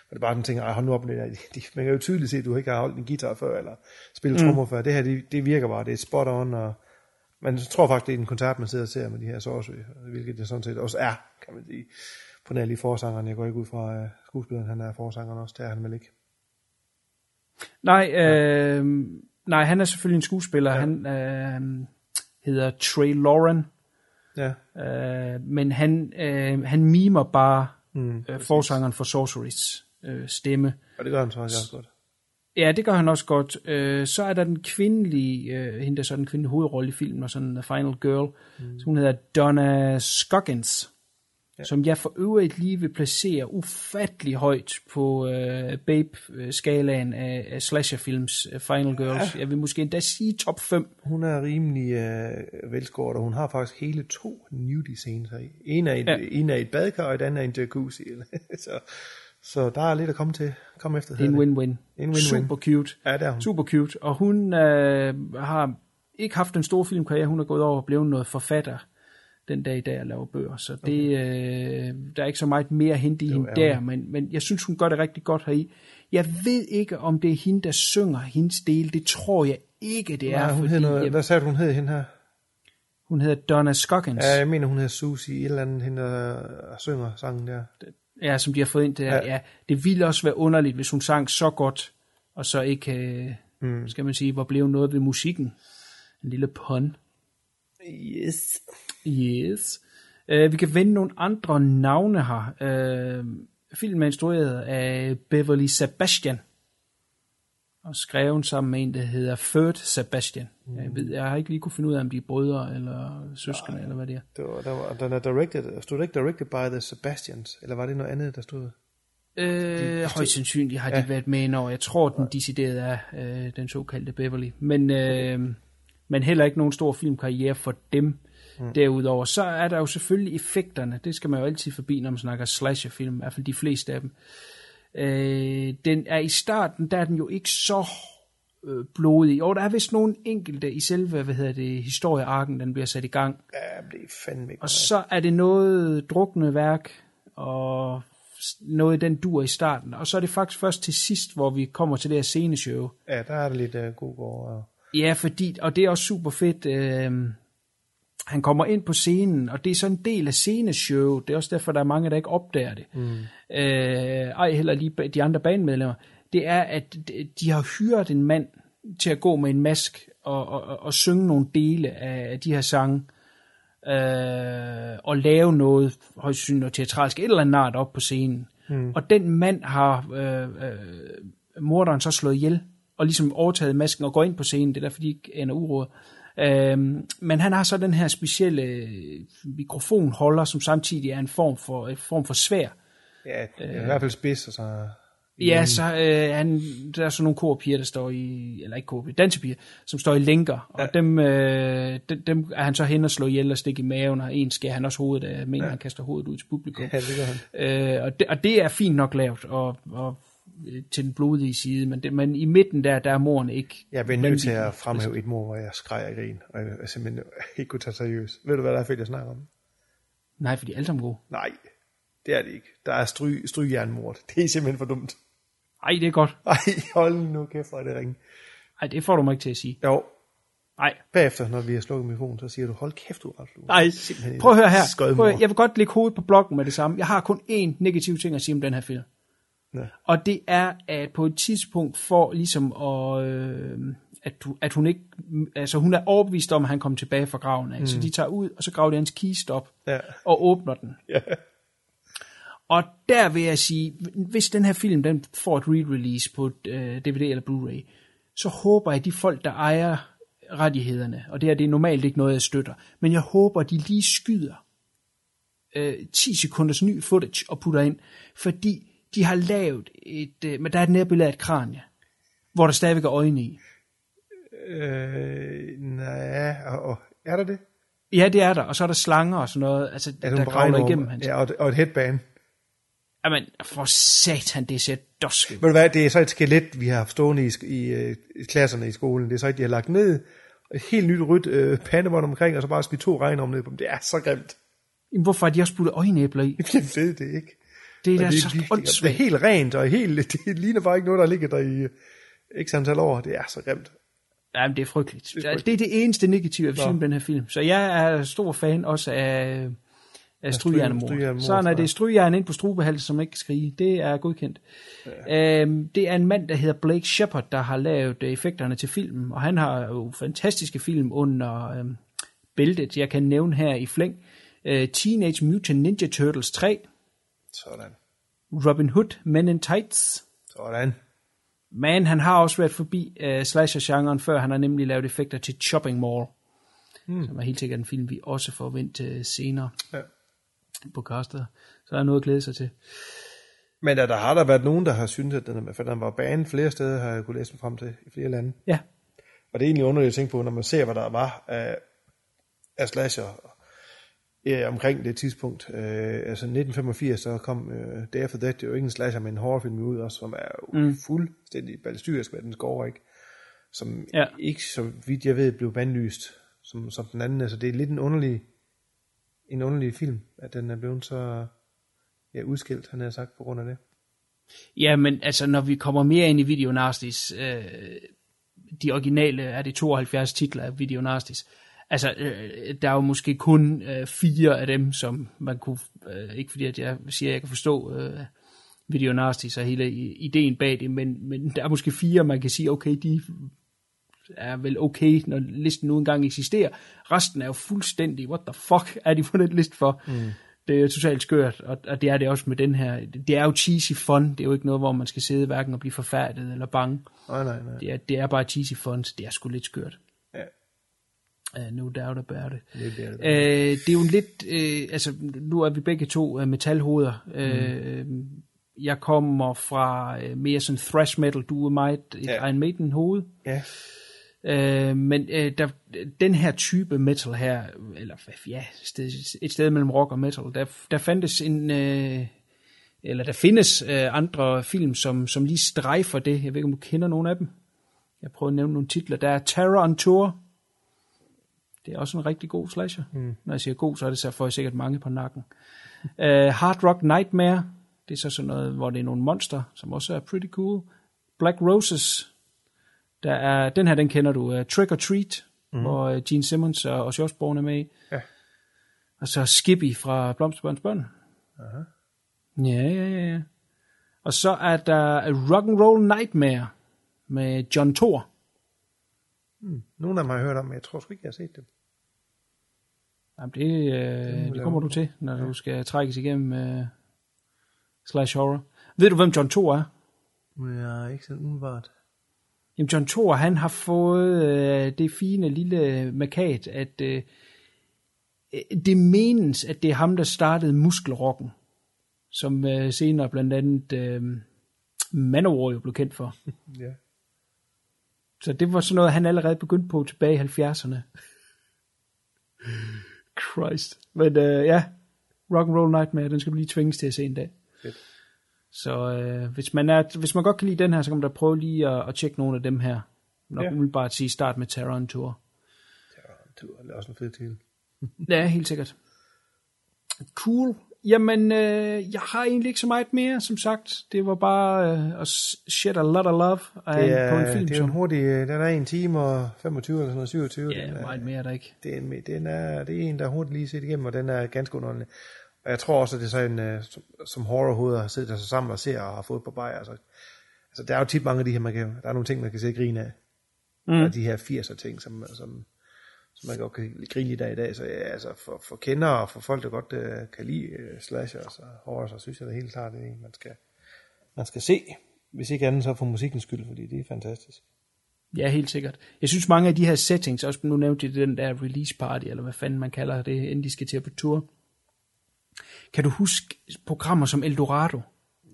S3: hvor det bare sådan tænker, ej, hold nu op med det der. De, man kan jo tydeligt se, at du ikke har holdt en guitar før, eller spillet mm. trommer før. Det her, det, det virker bare, det er spot on, og man tror faktisk, det er en koncert, man sidder og ser med de her sorcery, hvilket det sådan set også er, kan man sige. På nær lige forsangeren, jeg går ikke ud fra uh, skuespilleren, han er forsangeren også, det er han vel ikke.
S2: Nej, øh, nej, han er selvfølgelig en skuespiller. Ja. Han øh, hedder Trey Lauren,
S3: Ja,
S2: øh, men han, øh, han mimer bare
S3: mm.
S2: øh, forsangeren for Sorcerys øh, stemme.
S3: og det gør han så også godt.
S2: Ja, det gør han også godt. Øh, så er der den kvindelige, øh, hende der så den kvindelige hovedrolle i filmen, og sådan The Final Girl. Mm. Så hun hedder Donna Scoggins. Ja. som jeg for øvrigt lige vil placere ufattelig højt på øh, Babe-skalaen af, af slasherfilms uh, Final Girls. Ja. Jeg vil måske endda sige top 5.
S3: Hun er rimelig øh, velskåret, og hun har faktisk hele to nudie scenes her. En er, et, ja. en er et badekar, og den anden er en jacuzzi. så, så der er lidt at komme til komme efter.
S2: Det er en win-win.
S3: En win-win.
S2: Super cute.
S3: Ja, det er hun.
S2: Super cute. Og hun øh, har ikke haft en stor filmkarriere. Hun er gået over og blevet noget forfatter den dag i dag at lave bøger. Så det, okay. øh, der er ikke så meget mere at hente i hende der, men, men jeg synes, hun gør det rigtig godt heri. Jeg ved ikke, om det er hende, der synger hendes del. Det tror jeg ikke, det
S3: Nej,
S2: er.
S3: hun
S2: fordi
S3: hedder
S2: jeg,
S3: hvad sagde du, hun hed hende her?
S2: hun hedder Donna Scoggins.
S3: Ja, jeg mener, hun hedder Susie, et eller andet, hende der synger sangen der.
S2: Ja, som de har fået ind der. Ja.
S3: Ja.
S2: ja. det ville også være underligt, hvis hun sang så godt, og så ikke, øh, mm. skal man sige, var blevet noget ved musikken. En lille pun.
S3: Yes.
S2: Yes. Uh, vi kan vende nogle andre navne her. Uh, filmen er instrueret af Beverly Sebastian. Og skrevet sammen med en, der hedder Third Sebastian. Mm. Jeg, ved, jeg har ikke lige kunne finde ud af, om de er brødre eller søskende, eller hvad det er.
S3: Det var, der var, den er directed, stod det ikke directed by the Sebastians, eller var det noget andet, der stod?
S2: Øh, højst sandsynligt har de
S3: Ja.
S2: været med over. Jeg tror, den decideret er øh, den såkaldte Beverly. Men, øh, men heller ikke nogen stor filmkarriere for dem. Mm. Derudover, så er der jo selvfølgelig effekterne. Det skal man jo altid forbi, når man snakker slasherfilm. I hvert fald de fleste af dem. Øh, den er i starten, der er den jo ikke så øh, blodig. Og der er vist nogle enkelte i selve, hvad hedder det, historiearken, den bliver sat i gang.
S3: Ja, det er fandme ikke
S2: Og så er det noget drukne værk, og noget den dur i starten. Og så er det faktisk først til sidst, hvor vi kommer til det her sceneshow.
S3: Ja, der er det lidt uh, god gård. Og...
S2: Ja, fordi, og det er også super fedt, øh, han kommer ind på scenen, og det er så en del af sceneshow. Det er også derfor, der er mange, der ikke opdager det. Mm. Øh, ej, heller lige de andre bandmedlemmer. Det er, at de- har hyret en mand til at gå med en mask og, og, og, og synge nogle dele af de her sange. Øh, og lave noget, højst noget teatralsk, et eller andet nart op på scenen. Mm. Og den mand har øh, øh, morderen så slået ihjel, og ligesom overtaget masken og går ind på scenen. Det er derfor, de ikke ender uråd. Øhm, men han har så den her specielle øh, mikrofonholder, som samtidig er en form for, en form for svær.
S3: Ja, er i hvert fald spids, og så...
S2: Ja, så øh, han, der er sådan nogle korpiger, der står i, eller ikke korpiger, dansepiger, som står i lænker, og ja. dem, øh, dem, dem er han så hen og slå ihjel og stikke i maven, og en skærer han også hovedet af, mener ja. han kaster hovedet ud til publikum.
S3: Ja, det gør han.
S2: Øh, og, det, og det er fint nok lavet, og, og øh, til den blodige side, men, det, men i midten der, der er moren ikke.
S3: Jeg bliver nødt til at fremhæve et mor, hvor jeg skreg af grin, og jeg simpelthen ikke kunne tage seriøst. Ved du, hvad der er fedt, jeg snakker om?
S2: Nej, fordi alle sammen gode.
S3: Nej, det er det ikke. Der er stry, strygjernmord. Det er simpelthen for dumt.
S2: Ej, det er godt.
S3: Ej, hold nu kæft, hvor er det ringe.
S2: Ej, det får du mig ikke til at sige.
S3: Jo,
S2: Nej,
S3: bagefter, når vi har slukket mikrofonen, så siger du, hold kæft, du er ret
S2: Nej,
S3: Simpelthen
S2: prøv at høre her. Prøv, jeg vil godt lægge hovedet på blokken med det samme. Jeg har kun én negativ ting at sige om den her film.
S3: Ja.
S2: Og det er, at på et tidspunkt for ligesom at, øh, at, du, at hun ikke, altså hun er overbevist om, at han kommer tilbage fra graven af. Mm. Så de tager ud, og så graver de hans kiste op
S3: Ja.
S2: og åbner den.
S3: Ja.
S2: Og der vil jeg sige, hvis den her film den får et re-release på øh, DVD eller Blu-ray, så håber jeg, at de folk, der ejer rettighederne, og det her det er normalt ikke noget, jeg støtter, men jeg håber, at de lige skyder øh, 10 sekunders ny footage og putter ind, fordi de har lavet et, øh, men der er et nærbillede af et kranie, hvor der stadigvæk er øjne i.
S3: Øh, nej, og, og, er der det?
S2: Ja, det er der, og så er der slanger og sådan noget, altså,
S3: Er
S2: der kravler igennem hans.
S3: Ja, og, og et headband.
S2: Jamen, for satan, det ser dosket.
S3: Ved du hvad, det er så et skelet, vi har haft stående i, i, øh, i klasserne i skolen. Det er så et, de har lagt ned. Et helt nyt rødt øh, pandebånd omkring, og så bare smidt to regnorm ned på dem. Det er så grimt.
S2: Jamen, hvorfor har de også puttet øjenæbler i?
S3: Jeg ved det ikke.
S2: Det er
S3: det,
S2: så
S3: det, det, er helt rent, og helt, det ligner bare ikke noget, der ligger der i øh, x antal år. Det er så grimt.
S2: Jamen, det er frygteligt. Det
S3: er
S2: er,
S3: frygteligt.
S2: det, er det eneste negative, jeg vil den her film. Så jeg er stor fan også af, af strygjernmor, Så når det er strygjern ind på strubehalsen, som ikke kan skrige, det er godkendt. Ja. Øhm, det er en mand, der hedder Blake Shepard, der har lavet øh, effekterne til filmen, og han har jo fantastiske film under øhm, bæltet. Jeg kan nævne her i flæng øh, Teenage Mutant Ninja Turtles 3,
S3: Sådan.
S2: Robin Hood, Men in Tights,
S3: Sådan.
S2: Men han har også været forbi uh, slasher-genren før. Han har nemlig lavet effekter til Chopping Mall, mm. som er helt sikkert en film, vi også får vendt uh, senere.
S3: Ja.
S2: på castet. Så er der noget at glæde sig til.
S3: Men der, der har der været nogen, der har syntes, at den, er, for den var banen flere steder, har jeg kunne læse mig frem til, i flere lande.
S2: Ja,
S3: Og det er egentlig underligt at tænke på, når man ser, hvad der var af, af slasher ja, omkring det tidspunkt. Øh, altså 1985, så kom øh, Day After That, det er jo ikke en slasher, men en horrorfilm ud også, som er mm. fuldstændig ballestyrisk, hvad den går, ikke? Som
S2: Ja.
S3: ikke, så vidt jeg ved, blev bandlyst som, som den anden. Altså det er lidt en underlig, en underlig film, at den er blevet så ja, udskilt, han har sagt, på grund af det.
S2: Ja, men altså, når vi kommer mere ind i Video Nasties, øh, de originale er det 72 titler af Video Nasties, altså, øh, der er jo måske kun øh, fire af dem, som man kunne, øh, ikke fordi at jeg siger, at jeg kan forstå øh, Video Nasties og hele ideen bag det, men, men der er måske fire, man kan sige, okay, de er vel okay, når listen nu engang eksisterer. Resten er jo fuldstændig, what the fuck er de på den liste for? Mm. Det er totalt skørt, og, og det er det også med den her. Det er jo cheesy fun, det er jo ikke noget, hvor man skal sidde hverken og blive forfærdet eller bange.
S3: Nej, nej, nej.
S2: Det er, det er bare cheesy fun, så det er sgu lidt skørt. Uh, no doubt about it.
S3: det bliver det.
S2: Det er jo en lidt, øh, altså nu er vi begge to øh, metalhoveder. Mm. Øh, jeg kommer fra øh, mere sådan thrash metal, du er meget et
S3: Ja.
S2: Iron Maiden hoved.
S3: Ja,
S2: Øh, men øh, der, den her type metal her, eller ja, sted, et sted mellem rock og metal, der, der fandtes en, øh, eller der findes øh, andre film, som, som lige strejfer det. Jeg ved ikke, om du kender nogen af dem. Jeg prøver at nævne nogle titler. Der er Terror on Tour. Det er også en rigtig god slasher. Mm. Når jeg siger god, så er det så får jeg sikkert mange på nakken. uh, Hard Rock Nightmare. Det er så sådan noget, hvor det er nogle monster, som også er pretty cool. Black Roses. Der er, den her, den kender du. Uh, Trick or Treat, mm. hvor uh, Gene Simmons og Ozzy Osbourne er med i.
S3: Ja.
S2: Og så Skippy fra Blomsterbørns Børn.
S3: Aha.
S2: Ja, ja, ja, ja. Og så er der Rock and Roll Nightmare med John Thor.
S3: Nogle af dem har jeg hørt om, men jeg tror sgu ikke, jeg har set dem.
S2: Jamen, det, øh, det kommer du til, når du skal trækkes igennem øh, slash horror. Ved du, hvem John Thor er?
S3: Er ikke sådan umiddelbart.
S2: Jamen, John Thor, han har fået øh, det fine lille markat, at øh, det menes, at det er ham, der startede muskelrocken, som øh, senere blandt andet øh, Manowar jo blev kendt for.
S3: Ja.
S2: Så det var sådan noget, han allerede begyndte på tilbage i 70'erne. Christ. Men øh, ja, Rock and Roll Nightmare, den skal du lige tvinges til at se en dag.
S3: Fedt.
S2: Så øh, hvis, man er, hvis man godt kan lide den her, så kan man da prøve lige at, at tjekke nogle af dem her. Nok
S3: Ja.
S2: umiddelbart sige start med Terror on Tour.
S3: Det er også en fed til.
S2: Ja, helt sikkert. Cool. Jamen, øh, jeg har egentlig ikke så meget mere, som sagt. Det var bare øh, at shit a lot of love af,
S3: Det er,
S2: på en film.
S3: det er jo en hurtig, øh, den er en time og 25 eller sådan noget, 27.
S2: ja,
S3: den er,
S2: meget mere er der ikke.
S3: det, er en, den er, det er en, der er hurtigt lige set igennem, og den er ganske underholdende. Og jeg tror også, at det er sådan, øh, som, som horrorhoveder har siddet der så sammen og ser og har fået på bajer. Altså, altså, der er jo tit mange af de her, man kan, der er nogle ting, man kan se og grine af. Mm. Og de her 80'er ting, som, som, som man godt kan grine lidt af i dag. Så ja, altså for, for kendere og for folk, der godt uh, kan lide uh, slasher og horror, så synes jeg det helt klart, det er en, man skal, man skal se. Hvis ikke andet, så for musikkens skyld, fordi det er fantastisk.
S2: Ja, helt sikkert. Jeg synes mange af de her settings, også nu nævnte jeg den der release party, eller hvad fanden man kalder det, inden de skal til på tur. Kan du huske programmer som Eldorado?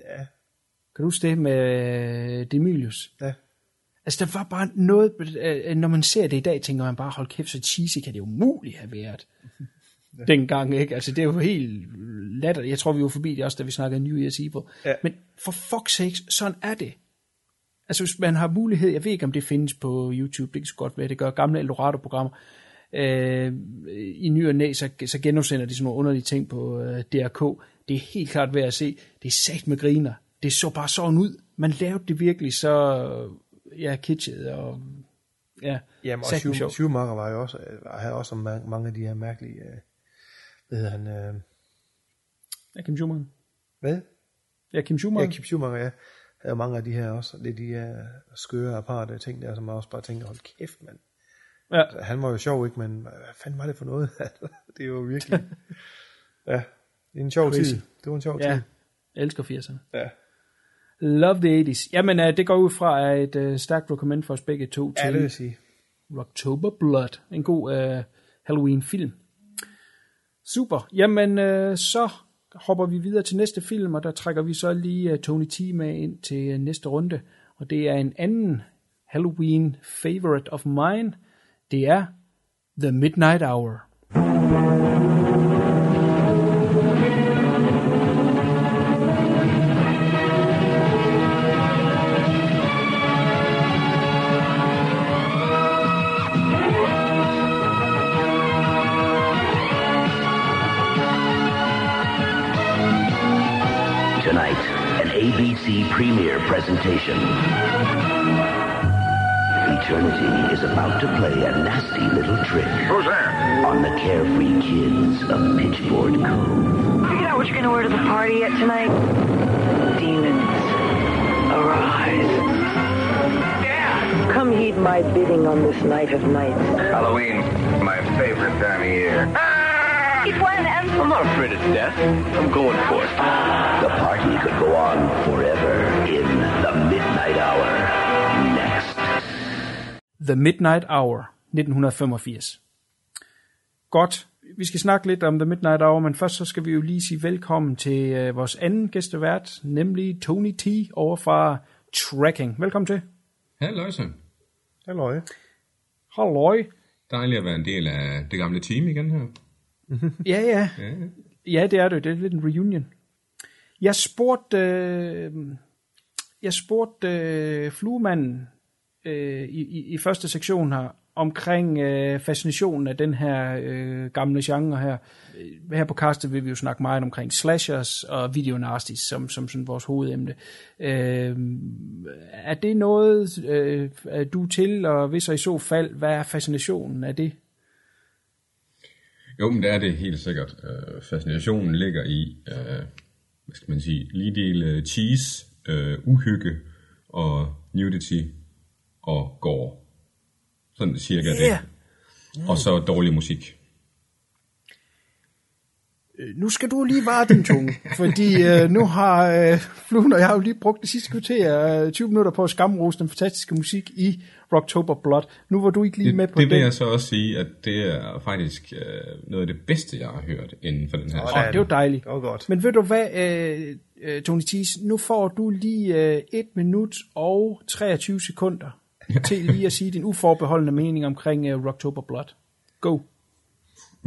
S3: Ja,
S2: Kan du huske det med øh, Demilius?
S3: ja.
S2: Altså, der var bare noget, øh, når man ser det i dag, tænker man bare, hold kæft, så cheesy kan det umuligt have været. ja. Dengang, ikke? Altså, det er jo helt latterligt. Jeg tror, vi var forbi det også, da vi snakkede New Year's Evil.
S3: Ja.
S2: Men for fuck's sake, sådan er det. Altså, hvis man har mulighed, jeg ved ikke, om det findes på YouTube, det kan så godt være, det gør gamle Eldorado-programmer, øh, i ny og næ, så, så genudsender de sådan nogle underlige ting på øh, DRK. Det er helt klart værd at se. Det er sagt med griner. Det så bare sådan ud. Man lavede det virkelig så, ja, kitschet og, ja,
S3: Jamen, og
S2: sagt med
S3: Schu-
S2: sjov.
S3: Schumacher var jo også, øh, var- havde også ma- mange af de her mærkelige, øh, hvad hedder han, øh,
S2: Ja, Kim Schumacher.
S3: hvad?
S2: Ja, Kim Schumacher.
S3: Ja, Kim Schumacher, ja. Havde mange af de her også, lidt de her skøre aparte ting der, som man også bare tænker, hold kæft, mand.
S2: Ja.
S3: Altså, han var jo sjov, ikke, men hvad fanden var det for noget? det er jo virkelig, ja, det er en sjov
S2: Crazy.
S3: tid. Det var en sjov
S2: ja,
S3: tid.
S2: jeg elsker 80'erne.
S3: Ja.
S2: Love the 80s. Jamen, uh, det går ud fra et uh, stærkt recommend for os begge to
S3: Ja, det
S2: til
S3: vil sige.
S2: October Blood. En god uh, Halloween-film. Super. Jamen, øh, så hopper vi videre til næste film, og der trækker vi så lige uh, Tony T med ind til uh, næste runde. Og det er en anden Halloween favorite of mine. Det er The Midnight Hour.
S1: ABC premiere presentation. Eternity is about to play a nasty little trick
S4: Who's there?
S1: on the carefree kids of Pitchboard Cove.
S5: Figured out what you're gonna wear to the party at tonight? Demons, arise.
S4: Yeah!
S5: Come heed my bidding on this night of nights.
S4: Halloween, my favorite time of year.
S5: Keep one and
S4: I'm not afraid of death. I'm going for it.
S1: The party could go on forever The Midnight Hour,
S2: 1985. Godt. Vi skal snakke lidt om The Midnight Hour, men først så skal vi jo lige sige velkommen til øh, vores anden gæstevært, nemlig Tony T. over fra Tracking. Velkommen til.
S6: Halløjsa.
S3: Halløj.
S2: Halløj.
S6: Dejligt at være en del af det gamle team igen her.
S2: Ja, ja.
S6: Ja,
S2: Ja, det er det. Det er lidt en reunion. Jeg spurgte, øh, jeg spurgte øh, fluemanden øh, i, i, første sektion her, omkring øh, fascinationen af den her øh, gamle genre her. Øh, Her på castet vil vi jo snakke meget omkring slashers og video nasties som, som sådan vores hovedemne. Øh, er det noget, øh, du til, og hvis og i så fald, hvad er fascinationen af det?
S6: Jo, men det er det helt sikkert. Øh, fascinationen ligger i, øh, hvad skal man sige, lige del øh, cheese, øh, uhygge og nudity og gore. Sådan cirka
S2: Ja.
S6: det. Og så dårlig musik.
S2: Øh, Nu skal du lige vare din tunge, fordi øh, nu har øh, Fluen og jeg har jo lige brugt det sidste kvarter, øh, 20 minutter på at skamrose den fantastiske musik i Rocktober Blood. Nu var du ikke lige
S6: Det,
S2: med på
S6: det vil
S2: den.
S6: jeg så også sige, at det er faktisk øh, noget af det bedste, jeg har hørt inden for den her.
S3: Åh,
S2: det var dejligt.
S3: Det var godt.
S2: Men ved du hvad, øh, øh, Tony Thies, nu får du lige øh, 1 minut og 23 sekunder til lige at sige din uforbeholdende mening omkring øh, Rocktober Blood. Go.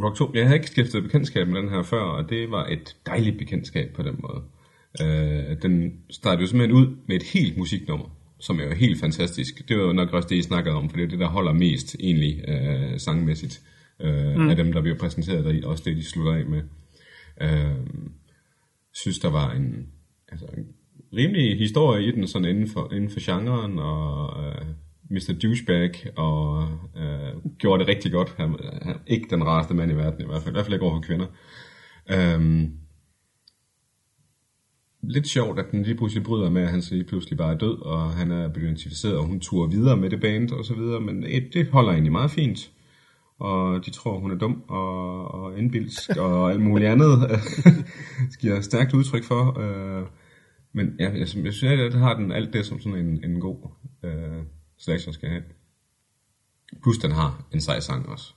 S6: Rocktober, jeg havde ikke skiftet bekendtskab med den her før, og det var et dejligt bekendtskab på den måde. Øh, den startede jo simpelthen ud med et helt musiknummer, som er jo helt fantastisk. Det var jo nok også det, I snakkede om, for det er det, der holder mest egentlig øh, sangmæssigt øh, mm. af dem, der bliver præsenteret deri, også det, de slutter af med. Øh, synes, der var en, altså, en rimelig historie i den, sådan inden for, inden for genren, og øh, Mr. Douchebag, og øh, gjorde det rigtig godt. Han, han, ikke den rareste mand i verden i hvert fald, i hvert fald ikke over for kvinder. Øhm, lidt sjovt, at den lige pludselig bryder med, at han så lige pludselig bare er død, og han er blevet identificeret, og hun turer videre med det band og så videre, men det, det holder egentlig meget fint. Og de tror, hun er dum og, og indbilsk og alt muligt andet, giver stærkt udtryk for. Øh, men ja, jeg, jeg synes, at det har den alt det, som sådan en, en god øh, slasher skal have. Plus den har en sej sang også.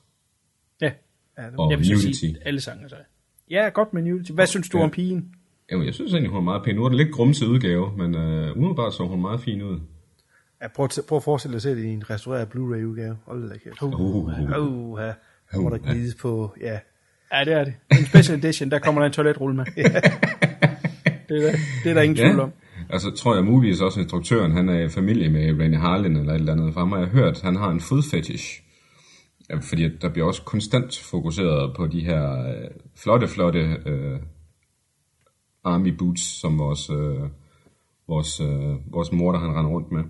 S2: Ja,
S3: Ja, det
S6: Og
S2: jeg vil sige alle sange så. Ja, godt med Nudity. Hvad synes du
S6: Ja.
S2: om pigen?
S6: Jamen, jeg synes egentlig, hun er meget pæn. Nu er det lidt grumset udgave, men øh, umiddelbart så hun meget fin ud.
S3: Ja, prøv, at, prøv at forestille dig at se det i en restaureret Blu-ray udgave. Hold da kæft.
S6: Uh, uh, uh.
S3: Uh, der glides på, ja.
S2: Ja, det er det. En special edition, der kommer der en toiletrulle med. det, er der, det er der ingen tvivl om.
S6: Altså, tror jeg muligvis også, at instruktøren, han er i familie med Rainy Harlin eller et eller andet. For ham har jeg hørt, han har en food fetish. Ja, fordi at der bliver også konstant fokuseret på de her øh, flotte, flotte øh, army boots, som vores, øh, vores, øh, vores mor, der han render rundt med.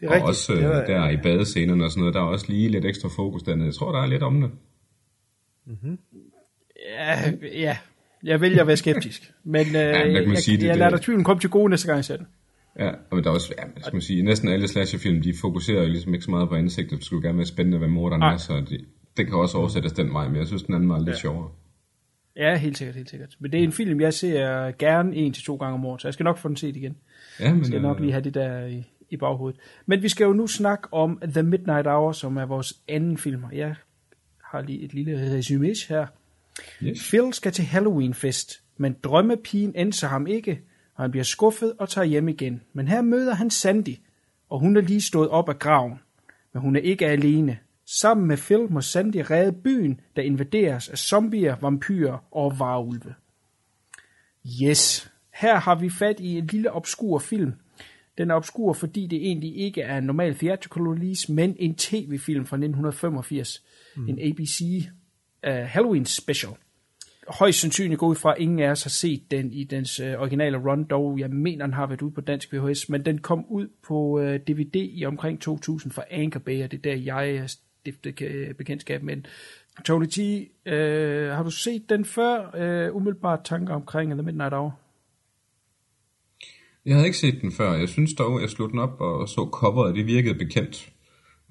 S3: Det er
S6: og
S3: rigtigt.
S6: også øh,
S3: Det er-
S6: der i badescenerne og sådan noget, der er også lige lidt ekstra fokus dernede. Jeg tror, der er lidt om det.
S2: Ja, ja. Jeg vælger at være skeptisk. Men øh,
S6: der kan man
S2: jeg,
S6: sige, det-
S2: jeg lader dig tvivlen komme til gode næste gang, jeg ser den.
S6: Ja, og der er også, ja, hvad skal sige, næsten alle slasherfilm, de fokuserer jo ligesom ikke så meget på ansigtet, det skulle gerne være spændende, hvad morderen er, så det, det kan også oversættes den vej, men jeg synes, den anden var lidt ja. sjovere.
S2: Ja, helt sikkert, helt sikkert. Men det er en film, jeg ser gerne en til to gange om året, så jeg skal nok få den set igen.
S6: Ja, men,
S2: Jeg skal nok lige have det der i, i baghovedet. Men vi skal jo nu snakke om The Midnight Hour, som er vores anden film. Og Jeg har lige et lille resume her.
S6: Yes.
S2: Phil skal til Halloween-fest, men drømmepigen ændrer ham ikke, og han bliver skuffet og tager hjem igen. Men her møder han Sandy, og hun er lige stået op af graven. Men hun er ikke alene. Sammen med Phil må Sandy redde byen, der invaderes af zombier, vampyrer og varulve. Yes, her har vi fat i en lille obskur film. Den er obskur, fordi det egentlig ikke er en normal theatrical release, men en tv-film fra 1985. Mm. En ABC uh, Halloween special. Højst sandsynligt går ud fra, at ingen af os har set den i dens uh, originale run, dog jeg mener, den har været ude på dansk VHS, men den kom ud på øh, uh, DVD i omkring 2000 fra Anchor Bay, og det er der, jeg stiftede stiftet bekendtskab med den. Tony T, øh, har du set den før? Øh, umiddelbart tanker omkring The Midnight Hour?
S6: Jeg havde ikke set den før. Jeg synes dog, jeg slog den op og så coveret, det virkede bekendt.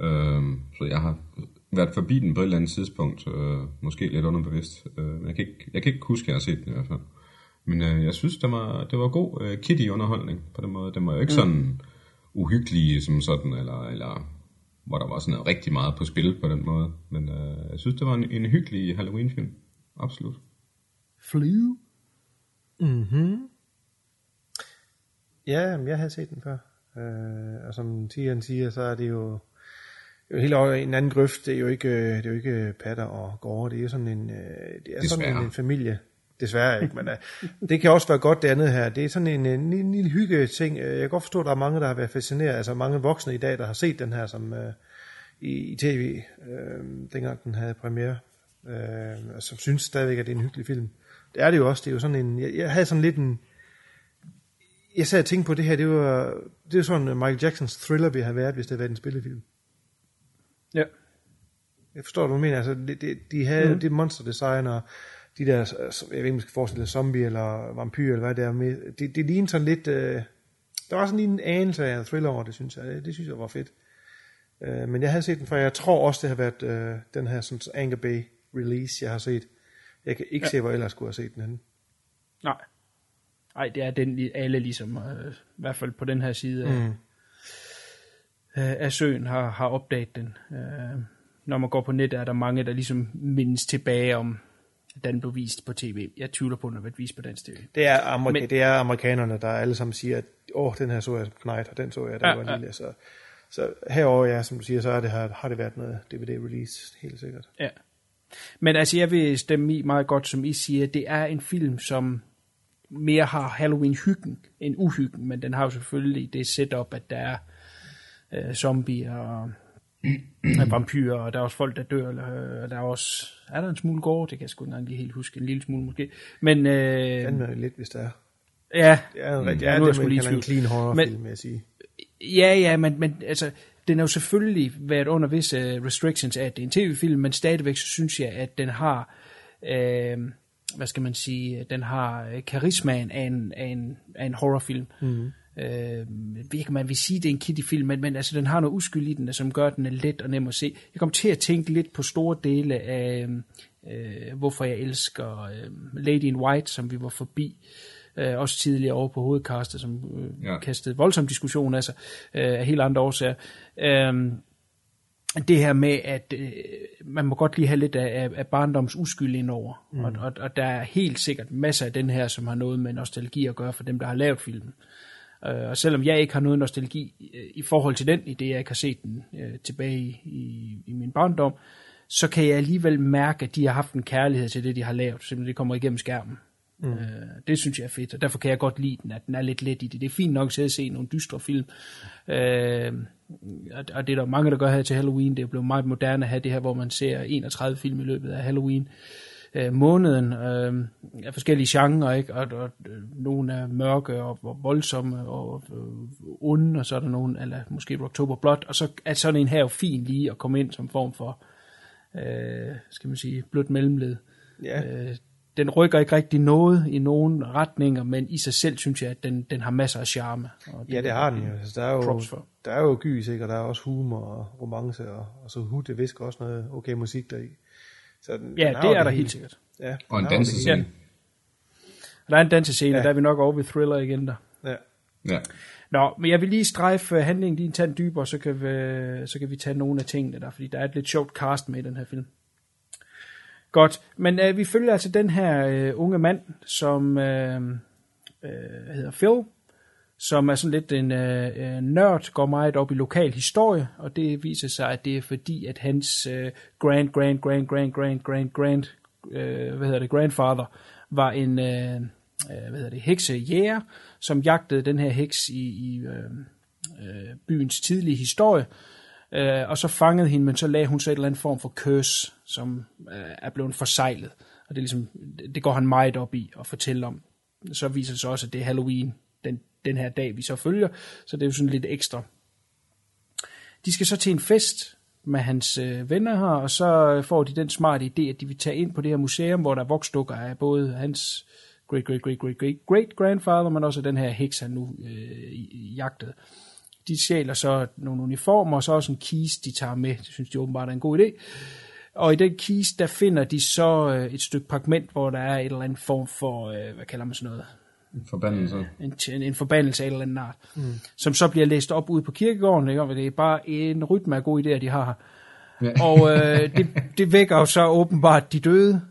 S6: Øhm, så jeg har været forbi den på et eller andet tidspunkt. Øh, måske lidt underbevidst. Øh, men jeg kan, ikke, jeg kan ikke huske, at jeg har set den i hvert fald. Men øh, jeg synes, det var, det var god øh, kitty-underholdning på den måde. Den var jo ikke mm. sådan uhyggelig som sådan, eller, eller hvor der var sådan noget rigtig meget på spil på den måde. Men øh, jeg synes, det var en, en hyggelig Halloween-film. Absolut.
S2: Flew?
S3: Ja, men jeg havde set den før. Øh, og som Tian siger, så er det jo, jo helt over en anden grøft. Det er jo ikke, øh, det er jo ikke patter og gårde. Det er jo sådan en, øh, det er sådan
S6: Desværre.
S3: en, en familie. Desværre ikke, men uh, det kan også være godt det andet her. Det er sådan en, en, en lille hygge ting. Jeg kan godt forstå, at der er mange, der har været fascineret. Altså mange voksne i dag, der har set den her som uh, i, i tv, uh, dengang den havde premiere. Uh, som synes stadigvæk, at det er en hyggelig film. Det er det jo også. Det er jo sådan en, jeg, jeg havde sådan lidt en, jeg sad og tænkte på det her, det var, det er sådan Michael Jacksons thriller ville have været, hvis det havde været en spillefilm.
S2: Ja.
S3: Jeg forstår, hvad du mener. Altså, det, det, de havde mm. det monster design, og de der, jeg ved ikke, om skal forestille sig zombie eller vampyr, eller hvad det er med. Det, det lignede sådan lidt, øh, der var sådan lige en anelse af thriller over det, synes jeg. Det, det synes jeg var fedt. Øh, men jeg havde set den før. Jeg tror også, det har været øh, den her sådan, Anchor Bay release, jeg har set. Jeg kan ikke ja. se, hvor ellers skulle have set den henne.
S2: Nej. Nej, det er den, alle ligesom, øh, i hvert fald på den her side af,
S3: Mm.
S2: Øh, af søen, har, har opdaget den. Øh, når man går på nettet, er der mange, der ligesom mindes tilbage om, at den blev vist på tv. Jeg tvivler på, at den har været vist på dansk tv.
S3: Det er, amerika-
S2: Men-
S3: det er amerikanerne, der alle sammen siger, at åh, den her så jeg som Knight, og den så jeg, da
S2: Ja,
S3: var
S2: ja.
S3: lille. Så, så herover ja, som du siger, så er det, har, har det været noget DVD-release, helt sikkert.
S2: Ja. Men altså, jeg vil stemme i meget godt, som I siger. Det er en film, som mere har Halloween-hyggen end uhyggen, men den har jo selvfølgelig det setup, at der er øh, zombier og og vampyrer, og der er også folk, der dør, eller, øh, og der er også, er der en smule gård, det kan jeg sgu ikke lige helt huske, en lille smule måske, men øh,
S3: er lidt, hvis det er.
S2: ja,
S3: Det er, en,
S2: Mm,
S3: rigtig,
S2: ja,
S3: ja,
S2: jeg
S3: det, man
S2: lige
S3: en clean horror
S2: Men-
S3: film, jeg sige.
S2: Ja, ja, men, men altså, den har jo selvfølgelig været under visse uh, restrictions af, at det er en tv-film, men stadigvæk så synes jeg, at den har, øh, hvad skal man sige, den har øh, karismaen af en, af en, af en horrorfilm. Mm. Øh, ikke, man vil sige, det er en kitty-film, men, men altså, den har noget uskyld i den, der, som gør, at den er let og nem at se. Jeg kom til at tænke lidt på store dele af, øh, hvorfor jeg elsker øh, Lady in White, som vi var forbi, øh, også tidligere over på hovedkastet, som øh,
S6: Ja.
S2: kastede voldsom diskussion af sig, øh, af helt andre årsager. Øh, det her med, at øh, man må godt lige have lidt af, af, af barndoms uskyld indover. Mm. Og, og, og der er helt sikkert masser af den her, som har noget med nostalgi at gøre for dem, der har lavet filmen. Øh, og selvom jeg ikke har noget nostalgi øh, i forhold til den, i det jeg ikke har set den øh, tilbage i, i, i min barndom, så kan jeg alligevel mærke, at de har haft en kærlighed til det, de har lavet, simpelthen det kommer igennem skærmen. Mm. Øh, det synes jeg er fedt, og derfor kan jeg godt lide den, at den er lidt let i det. Det er fint nok at se nogle dystre film, øh, og det er der mange, der gør her til Halloween. Det er blevet meget moderne at have det her, hvor man ser 31 film i løbet af Halloween øh, måneden øh, af forskellige genrer, ikke? Og, og øh, nogle er mørke og, og voldsomme og øh, onde, og så er der nogle, eller måske October Blood, og så er sådan en her jo fin lige at komme ind som form for, øh, skal man sige, blødt mellemled.
S3: Ja.
S2: Øh, den rykker ikke rigtig noget i nogen retninger, men i sig selv synes jeg, at den, den har masser af charme. Og
S3: Ja, det har den jo. Altså, der, er jo der er jo gys, ikke? og der er også humor og romance, og, og så hud, det visker også noget okay musik deri. Så den,
S2: Ja,
S3: den
S2: det er der helt sikkert.
S3: Ja,
S6: Og en dansescene.
S2: Og der er en dansescene,
S3: Ja.
S2: ja. der er vi nok over ved thriller igen der.
S3: Ja.
S6: Ja.
S2: Nå, men jeg vil lige strejfe øh, handlingen lige en tand dybere, så kan, vi, så kan vi tage nogle af tingene der, fordi der er et lidt sjovt cast med i den her film. Godt, men øh, vi følger altså den her øh, unge mand, som øh, øh, hedder Phil, som er sådan lidt en øh, nørd, går meget op i lokal historie, og det viser sig, at det er fordi, at hans øh, grand, grand, grand, grand, grand, grand, grand, øh, hvad hedder det, grandfather, var en, øh, øh, hvad hedder det, heksejæger, som jagtede den her heks i, i øh, øh, byens tidlige historie, øh, og så fangede hende, men så lagde hun så et eller andet form for curse, som øh, er blevet forsejlet, og det, er ligesom, det går han meget op i at fortælle om. Så viser det sig også, at det er Halloween, den, den her dag, vi så følger, så det er jo sådan lidt ekstra. De skal så til en fest med hans øh, venner her, og så får de den smarte idé, at de vil tage ind på det her museum, hvor der er voksdukker af både hans great, great, great, great, great, great grandfather, men også den her heks, han nu øh, jagtede. De sjæler så nogle uniformer, og så også en kiste, de tager med. Det synes de åbenbart er en god idé. Og i den kiste, der finder de så øh, et stykke fragment, hvor der er et eller andet form for, øh, hvad kalder man sådan noget,
S6: Forbandelse.
S2: en, en, en forbandelse af et eller andet art, mm. som så bliver læst op ude på kirkegården. Ikke? Og det er bare en rytme af gode idéer, de har.
S6: Ja.
S2: Og øh, det, det vækker jo så åbenbart de døde,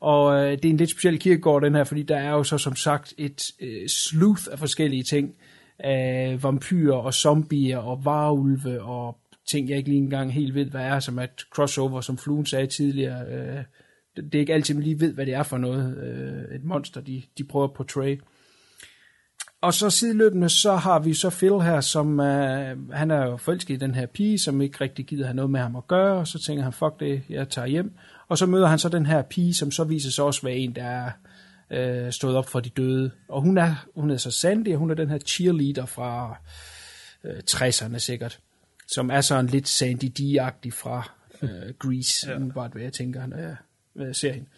S2: og øh, det er en lidt speciel kirkegård, den her, fordi der er jo så som sagt et øh, sleuth af forskellige ting. Af vampyrer og zombier og varulve og ting, jeg ikke lige engang helt ved, hvad er, som er et crossover, som Fluen sagde tidligere. Øh, det det er ikke altid, man lige ved, hvad det er for noget. Øh, et monster, de, de prøver at portray. Og så sideløbende, så har vi så Phil her, som uh, han er jo forelsket i den her pige, som ikke rigtig gider have noget med ham at gøre, og så tænker han, fuck det, jeg tager hjem. Og så møder han så den her pige, som så viser sig også at være en, der er uh, stået op for de døde. Og hun er, hun er så Sandy, og hun er den her cheerleader fra uh, 60'erne sikkert, som er sådan lidt Sandy D-agtig fra uh, Grease, ja. umiddelbart hvad jeg tænker, når jeg, når jeg ser hende.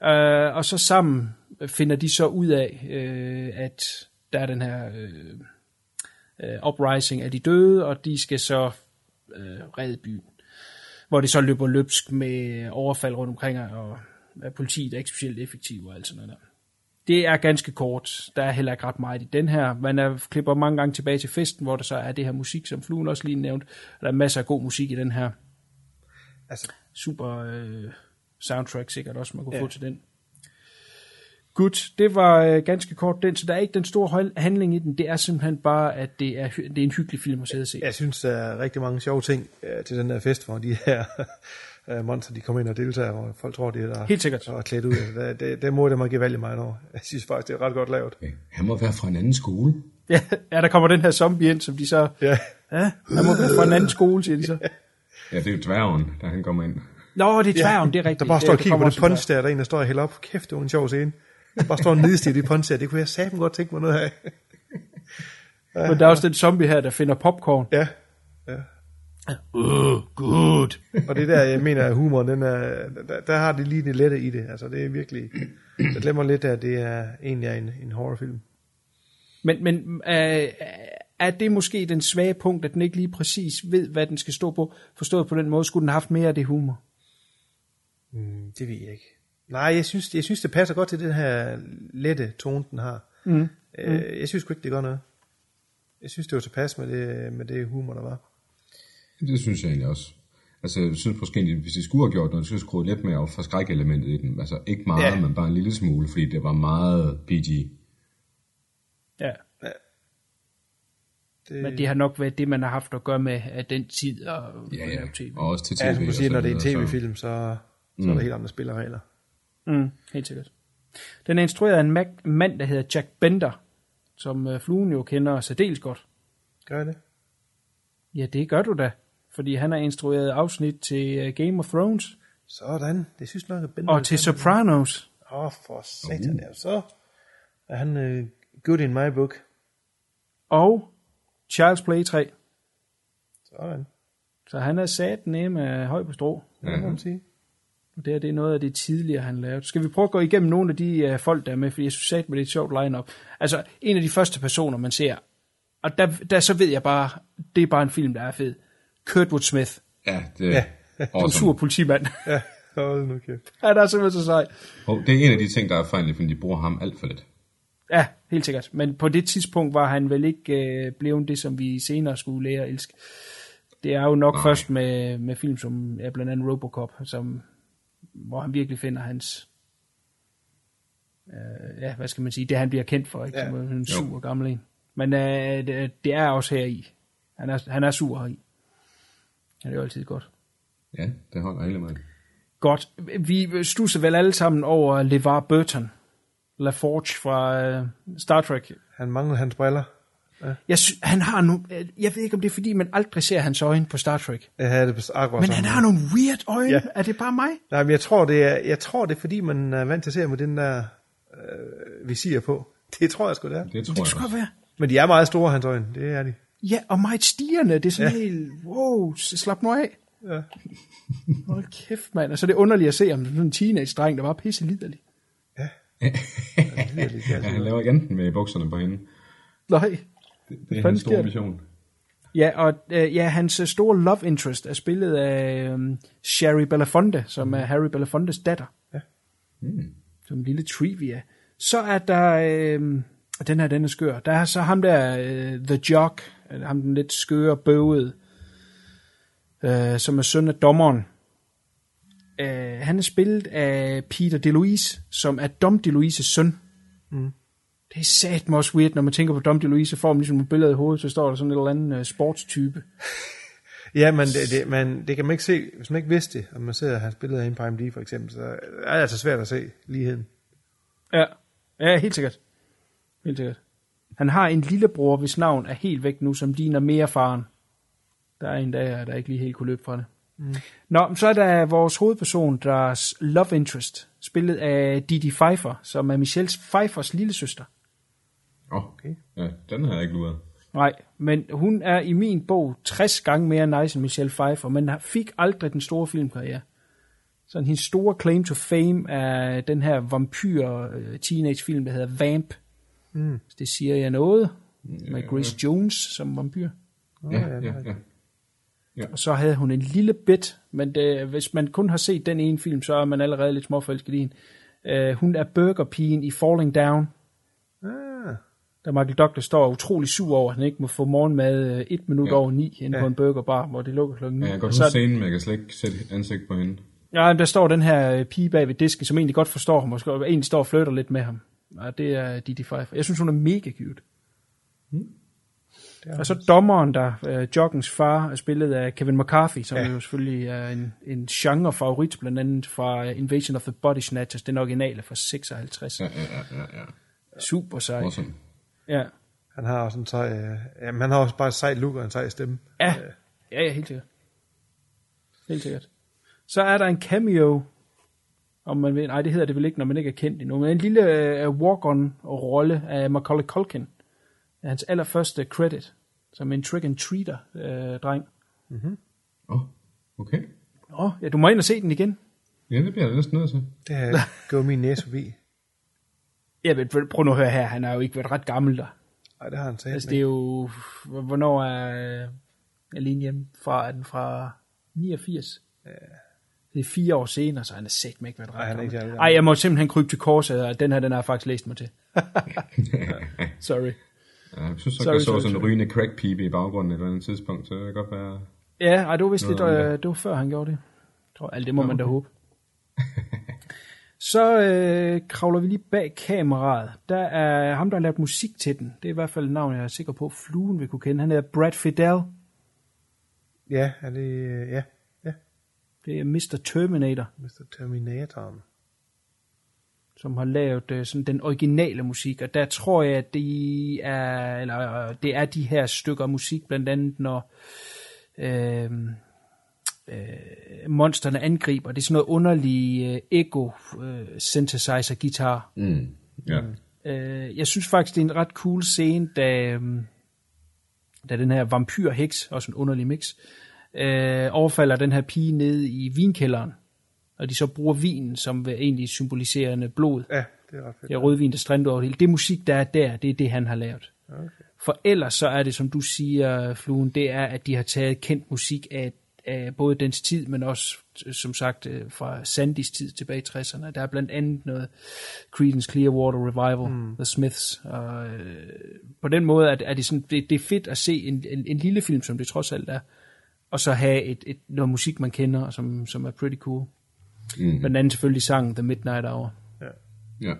S2: Uh, og så sammen finder de så ud af, uh, at der er den her uh, uh, uprising af de døde, og de skal så uh, redde byen. Hvor det så løber løbsk med overfald rundt omkring, og at politiet er ikke specielt effektiv og alt sådan noget der. Det er ganske kort. Der er heller ikke ret meget i den her. Man er, klipper mange gange tilbage til festen, hvor der så er det her musik, som Fluen også lige nævnte. Der er masser af god musik i den her.
S3: Altså,
S2: Super øh, soundtrack sikkert også, man kunne. Ja. få til den. Godt, det var øh, ganske kort den, så der er ikke den store handling i den. Det er simpelthen bare, at det er, det er en hyggelig film at sidde og se.
S3: jeg synes, der er rigtig mange sjove ting øh, til den der fest, hvor de her øh, monster, de kommer ind og deltager, og folk tror, de er der
S2: Helt sikkert.
S3: og er klædt ud. Det, det, det må det mig gevaldigt meget over. Jeg synes faktisk, det er ret godt lavet.
S6: Ja, Han må være fra en anden skole.
S2: Ja, ja, der kommer den her zombie ind, som de så...
S3: Ja.
S2: Ja, han må være fra en anden skole, siger de så.
S6: Ja, det er jo dværgen, da han kommer ind.
S2: Nå, det er tværgen, det er rigtigt.
S3: Der bare står og
S2: Det- det
S3: kigger på det punch der, der er en, der står og hælder op. Kæft, det var en sjov scene. Der bare står nedstiger det punch der. Det kunne jeg sammen godt tænke mig noget af.
S2: der. Men der er også den zombie her, der finder popcorn.
S3: Ja. ja.
S2: Uh, good.
S3: Og det der, jeg mener, at humoren, den er, der, der har det lige det lette i det. Altså, det er virkelig... Jeg glemmer lidt, at det er egentlig er en, en horrorfilm.
S2: Men, men øh, er det måske den svage punkt, at den ikke lige præcis ved, hvad den skal stå på? Forstået på den måde, skulle den have haft mere af det humor?
S3: Mm, det ved jeg ikke. Nej, jeg synes, jeg synes, det passer godt til den her lette tone, den har.
S2: Mm.
S3: Øh, jeg synes ikke, det gør noget. Jeg synes, det var tilpas med det, med det humor, der var.
S6: Det synes jeg egentlig også. Altså, jeg synes måske, at hvis de skulle have gjort noget, så skulle de skrue lidt mere op for skrækelementet i den. Altså, ikke meget,
S3: Ja.
S6: ja. men bare en lille smule, fordi det var meget PG.
S2: Ja,
S3: Det,
S2: men det har nok været det, man har haft at gøre med af den tid og,
S6: Ja, ja.
S2: TV.
S6: Og også til tv.
S3: ja, som du siger,
S6: så
S3: når det er en
S6: så-
S3: tv-film, så, så er der helt andre spilleregler.
S2: Mm, helt sikkert. Den er instrueret af en mag- mand, der hedder Jack Bender, som uh, Fluen jo kender særdeles godt.
S3: Gør det?
S2: Ja, det gør du da, fordi han har instrueret afsnit til uh, Game of Thrones
S3: Sådan. Det synes nok, at Bender...
S2: og til Sopranos.
S3: Åh, oh, for satan. Uh. Så er han uh, good in my book.
S2: og Child's Play 3.
S3: Sådan.
S2: Så han er sat nede med høj på strå.
S3: Det må man sige.
S2: Og det, her, det er noget af det tidligere, han lavede. Skal vi prøve at gå igennem nogle af de uh, folk, der er med, fordi jeg synes med det er et sjovt line-up. Altså, en af de første personer, man ser, og der, der så ved jeg bare, det er bare en film, der er fed. Kurtwood Smith,
S6: Ja, det
S3: Ja.
S6: er
S2: en
S6: awesome.
S2: sur politimand.
S3: Ja, hold nu kæft.
S2: han er simpelthen så sej.
S6: Og det er en af de ting, der er fejl, fordi de bruger ham alt for lidt.
S2: Ja, helt sikkert. Men på det tidspunkt var han vel ikke øh, blevet det, som vi senere skulle lære at elske. Det er jo nok. Nej. først med, med film som ja, blandt andet Robocop, som hvor han virkelig finder hans, øh, ja, hvad skal man sige, det han bliver kendt for, ikke?
S3: Ja.
S2: Som en sur gammel en. Men øh, det, det er også her i. Han er, han er sur her i. Ja, det er jo altid godt.
S6: Ja, det holder hele vejen.
S2: Godt. Vi stusser vel alle sammen over LeVar Burton. LaForge fra øh, Star Trek.
S3: Han mangler hans briller.
S2: Jeg, sy- han har nu, øh, jeg ved ikke, om det er fordi, man aldrig ser hans øjne på Star Trek.
S3: Jeg havde det på akkurat
S2: Men han har nogle weird øjne.
S3: Ja.
S2: Er det bare mig?
S3: Nej, men jeg tror, det er, jeg tror, det er fordi, man er vant til at se med den der øh, visir på. Det tror jeg sgu, det er.
S6: Det
S2: Det
S6: tror
S2: kan
S6: jeg også.
S2: være.
S3: Men de er meget store, hans øjne. Det er de.
S2: Ja, og meget stigende. Det er sådan
S3: Ja.
S2: ja. helt, wow, slap nu af.
S3: Ja.
S2: Hold kæft, mand. Og så er det underligt at se om sådan en teenage-dreng, der var pisse liderlig.
S3: Ja. det er
S6: Ja, han laver janten med bukserne på hende.
S2: Nej.
S6: Det, det er hans store mission.
S2: Ja, og øh, ja, hans øh, store love interest er spillet af øh, Sherry Belafonte, som er Harry Belafontes datter.
S3: Ja.
S6: Mm.
S2: Som en lille trivia. Så er der, øh, den her, den er skør, der er så ham der, øh, The Jock, øh, ham den lidt skøre, bøvede, øh, som er søn af dommeren. Øh, han er spillet af Peter DeLuise, som er Dom DeLuises søn.
S3: Mm.
S2: Det er satme også weird, når man tænker på Dom DeLuise, så får man ligesom et billede i hovedet, så står der sådan en eller anden øh, sportstype.
S3: Ja, men det, det, man, det kan man ikke se, hvis man ikke vidste det, og man ser hans billeder inde på IMDb for eksempel, så er det altså svært at se ligheden.
S2: Ja, ja helt sikkert. Helt sikkert. Han har en lillebror, hvis navn er helt væk nu, som ligner mere faren. Der er en der, der ikke lige helt kunne løbe fra det. Mm. Nå, så er der vores hovedperson, deres love interest, spillet af Didi Pfeiffer, som er Michelle Pfeiffers lille søster.
S6: Oh, okay. Ja, den har jeg ikke luret.
S2: Nej, men hun er i min bog 60 gange mere nice end Michelle Pfeiffer, men har- fik aldrig den store filmkarriere. Så hendes store claim to fame er den her vampyr øh, teenage film, der hedder Vamp.
S3: Mm.
S2: Det siger jeg noget. Med Grace Jones som vampyr.
S6: Ja,
S3: ja,
S6: ja,
S3: er
S6: ja.
S2: Og så havde hun en lille bit, men det, hvis man kun har set den ene film, så er man allerede lidt småforelsket i hende. Uh, hun er burgerpigen i Falling Down, da Michael Douglas står utrolig sur over, at han ikke må få morgenmad uh, et minut
S6: Ja.
S2: ja. over ni inde
S3: Ja.
S2: ja. på en burgerbar, hvor det lukker klokken ni.
S6: Ja, jeg kan godt
S2: så,
S6: huske scenen, men jeg kan slet ikke sætte ansigt på hende.
S2: ja, der står den her øh, pige bag ved disken, som egentlig godt forstår ham, og egentlig står og flytter lidt med ham. Og det er Didi Pfeiffer. Jeg synes, hun er mega cute.
S3: er
S2: Og så dommeren der, øh, Joggens far, er spillet af Kevin McCarthy, som
S3: Ja.
S2: ja. jo selvfølgelig er en, en genre-favorit, blandt andet fra øh, Invasion of the Body Snatchers, den originale fra 56.
S6: Ja, ja, ja, ja. ja.
S2: Super sej.
S6: Awesome.
S2: Ja.
S3: Han har også en sej, øh, jamen, han har også bare et sejt look og en sej stemme.
S2: Ja. ja, ja, helt sikkert. Helt sikkert. Så er der en cameo, om man vil, nej, det hedder det vel ikke, når man ikke er kendt endnu, men en lille uh, walk-on-rolle af Macaulay Culkin. Hans allerførste credit, som en trick-and-treater-dreng.
S6: Åh, oh, okay.
S2: Åh, oh, ja, du må ind og se den igen.
S6: Ja, det bliver jeg næsten nødt til.
S3: Det har gået min næse forbi.
S2: Ja, men prøv nu at høre her, han har jo ikke været ret gammel der.
S3: Nej, det har han sagt.
S2: Altså, det er jo, hvornår er øh, alene hjemme fra, er den fra 89? Ja. Det er fire år senere, så han er sæt med ikke været ret
S3: Ej, han er ikke
S2: gammel.
S3: særlig
S2: Ej, jeg må simpelthen krybe til korset, og den her, den har jeg faktisk læst mig til. Sorry.
S6: Ja, jeg synes,
S2: Sorry,
S6: at jeg så
S2: sorry,
S6: sådan en rygende crack-pibe i baggrunden et eller andet tidspunkt, så det kan godt være...
S2: Ja, ej, det var vist lidt, øh,
S6: det.
S2: det var før han gjorde det. Jeg tror, alt det må
S6: Nå,
S2: man da
S6: okay.
S2: håbe. Så øh, kravler vi lige bag kameraet. Der er ham, der har lavet musik til den. Det er i hvert fald et navn, jeg er sikker på, fluen vil kunne kende. Han er Brad Fidel.
S3: Ja, er det, øh, ja, ja,
S2: Det er Mr. Terminator,
S3: Mr. Terminator.
S2: som har lavet øh, sådan den originale musik. Og der tror jeg, at det er, eller, øh, det er de her stykker musik, blandt andet når øh, øh, monsterne angriber. Det er sådan noget underlig øh, ego øh, synthesizer guitar.
S6: Mm. Ja.
S2: Øh, jeg synes faktisk, det er en ret cool scene, da, øhm, da den her vampyrheks, også en underlig mix, øh, overfalder den her pige nede i vinkælderen. Og de så bruger vinen, som vil egentlig symboliserende blod.
S3: Ja, det er ret fedt.
S2: Det er rødvin, der strænder over det hele. Det musik, der er der, det er det, han har lavet.
S3: Okay.
S2: For ellers så er det, som du siger, Fluen, det er, at de har taget kendt musik af, af både dens tid, men også, som sagt, øh, fra Sandys tid tilbage i 60'erne. Der er blandt andet noget Creedence Clearwater Revival, mm. The Smiths. Og, øh, på den måde er det, er det, sådan, det, det er fedt at se en, en, en lille film, som det trods alt er, og så have et, et, noget musik, man kender, som, som er pretty cool. Mm. Blandt andet selvfølgelig sangen The Midnight Hour.
S6: Ja.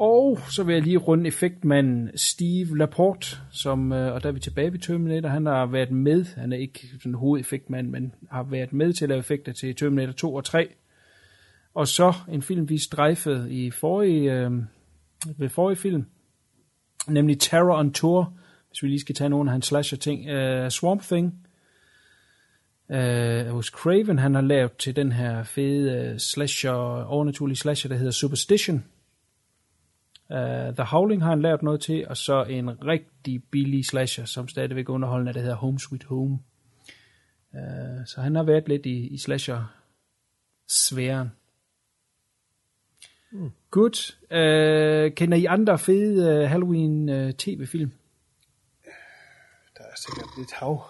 S2: Og så vil jeg lige runde effektmanden Steve Laporte, som, øh, og der er vi tilbage ved Terminator, han har været med, han er ikke sådan hovedeffektmand, men har været med til at lave effekter til Terminator 2 og 3. Og så en film, vi strejfede i forrige, øh, ved forrige film, nemlig Terror on Tour, hvis vi lige skal tage nogle af hans slasher-ting. Uh, Swamp Thing, uh, hos Craven, han har lavet til den her fede uh, slasher, overnaturlige slasher, der hedder Superstition. Uh, The Howling har han lavet noget til, og så en rigtig billig slasher, som stadigvæk er underholdende, der hedder Home Sweet Home. Uh, så han har været lidt i, i slasher-sfæren. Mm. Good. Uh, kender I andre fede uh, Halloween uh, tv-film?
S3: Der er sikkert lidt hav.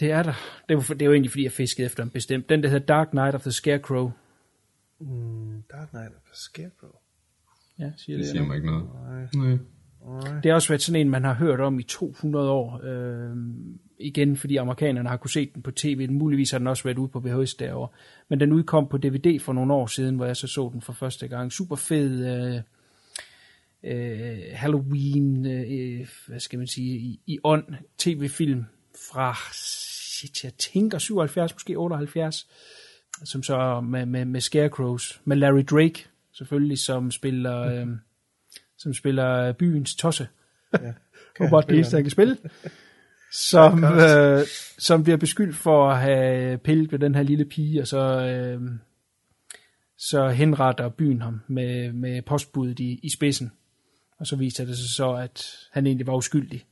S2: Det er der. Det er, jo, det jo egentlig, fordi jeg fiskede efter en bestemt. Den, der hedder Dark Knight of the Scarecrow.
S3: Mm, Dark Knight of the Scarecrow.
S2: Ja, siger
S6: Det
S2: det.
S6: siger
S2: det
S6: mig ikke noget. Nej.
S2: det har også været sådan en, man har hørt om i 200 år. Øh, igen, fordi amerikanerne har kunne se den på tv. Muligvis har den også været ude på VHS derovre. Men den udkom på DVD for nogle år siden, hvor jeg så så den for første gang. Super fed øh, øh, Halloween, øh, hvad skal man sige, i, i ånd tv-film fra, shit, jeg tænker 77, måske 78, som så med, med, med Scarecrows, med Larry Drake selvfølgelig, som spiller, øh, som spiller byens tosse.
S3: Ja.
S2: Robert det eneste, han kan spille. Som, øh, som bliver beskyldt for at have pillet ved den her lille pige, og så, øh, så henretter byen ham med, med postbuddet i, i spidsen. Og så viser det sig så, at han egentlig var uskyldig.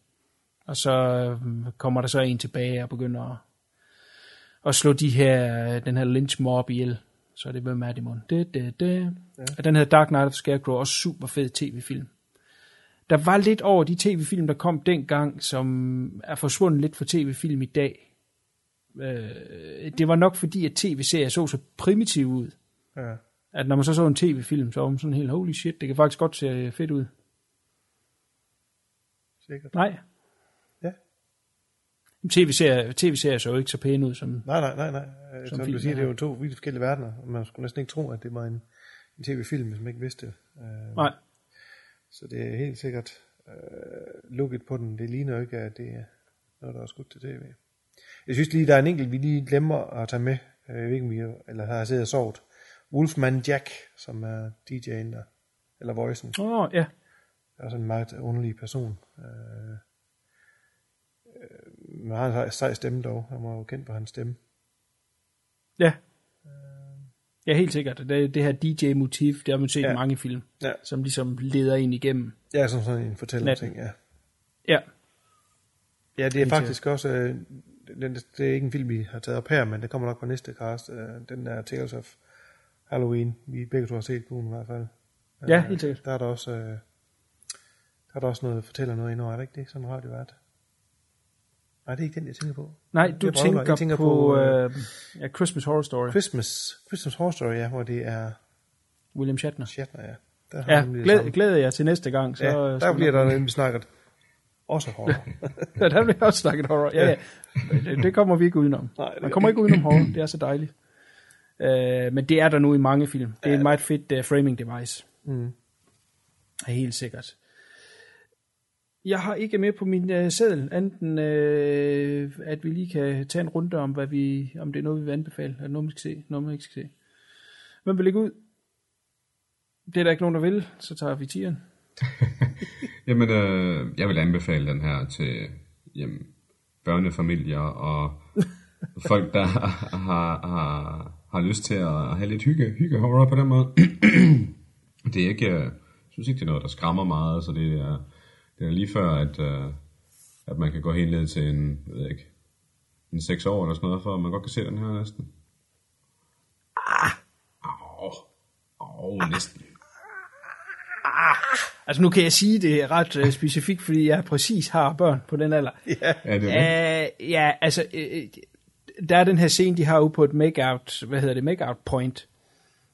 S2: Og så øh, kommer der så en tilbage og begynder at, at slå de her, den her lynch mob ihjel. Så er det med Matt Damon. Det, det, det. Ja. Og den hedder Dark Knight of Scarecrow, også super fed tv-film. Der var lidt over de tv-film, der kom dengang, som er forsvundet lidt fra tv-film i dag. Øh, det var nok fordi, at tv-serier så så primitiv ud,
S3: Ja.
S2: at når man så så en tv-film, så var man sådan helt, holy shit, det kan faktisk godt se fedt ud.
S3: Sikkert.
S2: Nej. TV-serier, tv-serier så jo ikke så pæne ud som...
S3: Nej, nej, nej, nej. Øh,
S2: Som
S3: Som, du siger, det er jo to vidt forskellige verdener, og man skulle næsten ikke tro, at det var en, en tv-film, hvis man ikke vidste det. Øh,
S2: Nej.
S3: Så det er helt sikkert øh, lukket på den. Det ligner jo ikke, at det er noget, der er skudt til tv. Jeg synes lige, der er en enkelt, vi lige glemmer at tage med. Øh, Jeg ved ikke, om vi eller har siddet og sovet. Wolfman Jack, som er DJ'en der. Eller voicen.
S2: Åh, oh, ja.
S3: Det er også en meget underlig person. Øh, men han har en sej stemme dog. Han var jo kendt for hans stemme.
S2: Ja. Ja, helt sikkert. Det, det her DJ-motiv, det har man set ja. I mange film,
S3: Ja.
S2: som ligesom leder en igennem.
S3: Ja, som sådan en fortæller ting, ja.
S2: Ja,
S3: Ja, det er
S2: Helt
S3: faktisk også, øh, den, det er ikke en film, vi har taget op her, men det kommer nok på næste cast, øh, den der Tales of Halloween, vi begge to har set på i hvert fald.
S2: Ja,
S3: Øh,
S2: helt sikkert.
S3: Der er der også, øh, der er der også noget, fortæller noget indover, er det ikke det, sådan en radiovært? Nej, det er ikke den, jeg tænker på.
S2: nej, du
S3: Brødre.
S2: tænker,
S3: Jeg tænker
S2: på,
S3: på,
S2: øh, ja, Christmas Horror Story,
S3: Christmas, Christmas Horror Story, ja, hvor det er
S2: William Shatner.
S3: Shatner, ja. Der
S2: Ja, glæd, glæder jeg til næste gang. Så
S3: ja, der
S2: skal
S3: bliver der nemlig snakket også horror.
S2: Ja, der bliver også snakket horror. Ja, ja. Det, det kommer vi ikke udenom.
S3: Nej,
S2: Man kommer ikke udenom horror. Det er så dejligt. Uh, men det er der nu i mange film. Det er en meget fedt uh, framing device.
S3: Mm.
S2: Er helt sikkert. Jeg har ikke med på min uh, seddel, enten uh, at vi lige kan tage en runde om, hvad vi, om det er noget, vi vil anbefale. Er det noget, man skal se? Noget, man ikke skal se. Hvem vil lægge ud? Det er der ikke nogen, der vil. Så tager vi tieren.
S6: Jamen, øh, jeg vil anbefale den her til jamen, børnefamilier og folk, der har, har, har lyst til at have lidt hygge, hygge horror på den måde. det er ikke, øh, jeg synes ikke, det er noget, der skræmmer meget, så det er, det er lige før, at, øh, at man kan gå helt ned til en, jeg ved ikke, en 6 år eller sådan noget, for at man godt kan se den her næsten. Ah! Åh, oh, næsten.
S2: Altså nu kan jeg sige det ret uh, specifikt, fordi jeg præcis har børn på den alder.
S3: Ja,
S6: Ja, det er det.
S2: Uh, ja, altså, uh, der er den her scene, de har ude på et make-out, hvad hedder det, make-out point,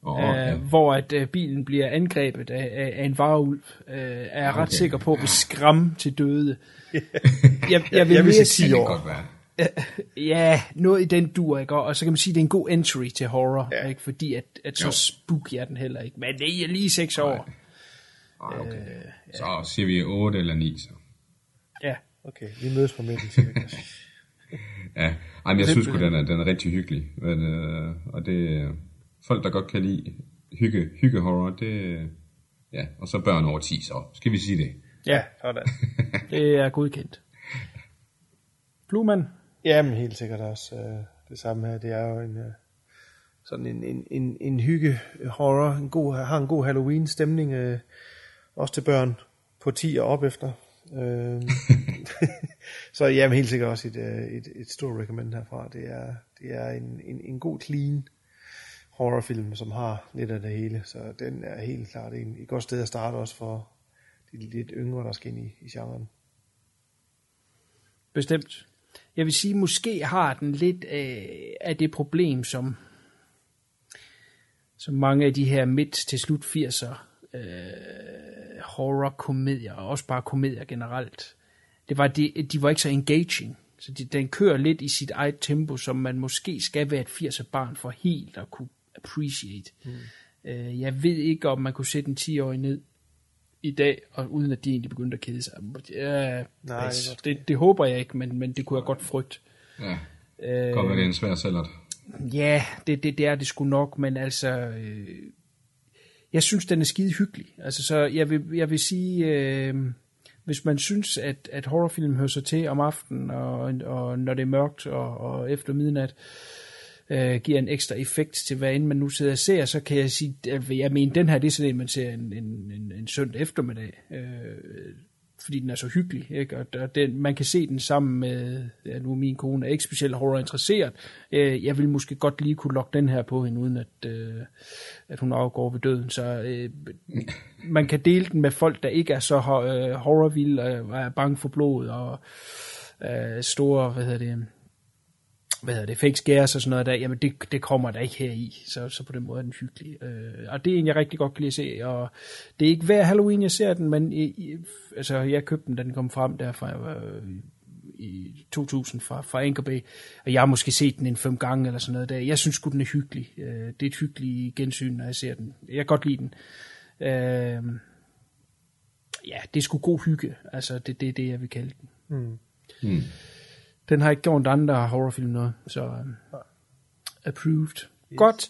S2: oh,
S6: ja.
S2: hvor at uh, bilen bliver angrebet af, af, af en varulv, uh, er jeg ret
S6: Okay.
S2: sikker på, vil skræmme til døde. Jeg, jeg, vil
S3: jeg vil
S2: mere
S3: sige
S6: Det godt være.
S2: Ja, noget i den dur, ikke? Og så kan man sige, at det er en god entry til horror, ja.
S3: Ja.
S2: ikke? Fordi at, at så
S6: Jo.
S2: spooky er den heller ikke. Men det er lige seks år.
S6: Ah, okay. Så siger vi 8 eller 9, så.
S2: Ja.
S3: Okay, vi mødes på midten.
S6: Ja, Ej, men jeg synes sgu, den er, den er rigtig hyggelig. Men, øh, og det øh, folk, der godt kan lide hygge, hygge horror, det ja, og så børn over 10, så skal vi sige det.
S2: Ja,
S3: Sådan.
S2: det er godkendt. Fluemann?
S3: Jamen helt sikkert også øh, det samme her. Det er jo en øh, sådan en, en, en, en hygge horror, en god, har en god Halloween stemning, øh, også til børn på 10 og op efter. Øh, så jamen helt sikkert også et, øh, et, et stort recommend herfra. Det er, det er en, en, en god clean horrorfilm, som har lidt af det hele, så den er helt klart en, et godt sted at starte også for de lidt yngre, der skal ind i, i genren.
S2: Bestemt. Jeg vil sige, måske har den lidt øh, af det problem, som, som mange af de her midt til slut 80'er øh, horror-komedier, og også bare komedier generelt, det var, de, de var ikke så engaging. Så de, den kører lidt i sit eget tempo, som man måske skal være et 80'er barn for helt at kunne appreciate. Mm. Øh, jeg ved ikke, om man kunne sætte en 10-årig ned i dag, og uden at de egentlig begyndte at kede sig. Ja,
S3: Nej, godt.
S2: det, det håber jeg ikke, men, men det kunne jeg godt frygte.
S6: Ja,
S2: Øh,
S6: godt være, det er en svær sælger.
S2: Ja, det, det, det er det sgu nok, men altså, øh, jeg synes, den er skide hyggelig. Altså, så jeg vil, jeg vil sige, øh, hvis man synes, at, at horrorfilm hører sig til om aftenen, og, og når det er mørkt og, og efter midnat, øh, øh, giver en ekstra effekt til, hvad end man nu sidder og ser, så kan jeg sige, at jeg mener, den her, det er sådan en, man ser en, en, en, en søndag eftermiddag, øh, fordi den er så hyggelig, ikke? og og den, man kan se den sammen med, ja, nu min kone er ikke specielt horror-interesseret, øh, jeg vil måske godt lige kunne lokke den her på hende, uden at, øh, at hun afgår ved døden, så øh, man kan dele den med folk, der ikke er så øh, horrorvilde, og er bange for blod, og øh, store, hvad hedder det, hvad hedder det, fake scares og sådan noget der, jamen det, det kommer der ikke her i, så, så på den måde er den hyggelig. Øh, og det er en, jeg rigtig godt kan lide at se, og det er ikke hver Halloween, jeg ser den, men i, i, altså, jeg købte den, da den kom frem der fra, øh, i 2000 fra, fra Anchor Bay, og jeg har måske set den en fem gange eller sådan noget der. Jeg synes sgu, den er hyggelig. Øh, det er et hyggeligt gensyn, når jeg ser den. Jeg kan godt lide den. Øh, ja, det er sgu god hygge. Altså, det, det er det, jeg vil kalde den.
S3: Mm.
S6: Hmm.
S2: Den har ikke gjort andre horrorfilm noget, så um, approved. Yes. Godt.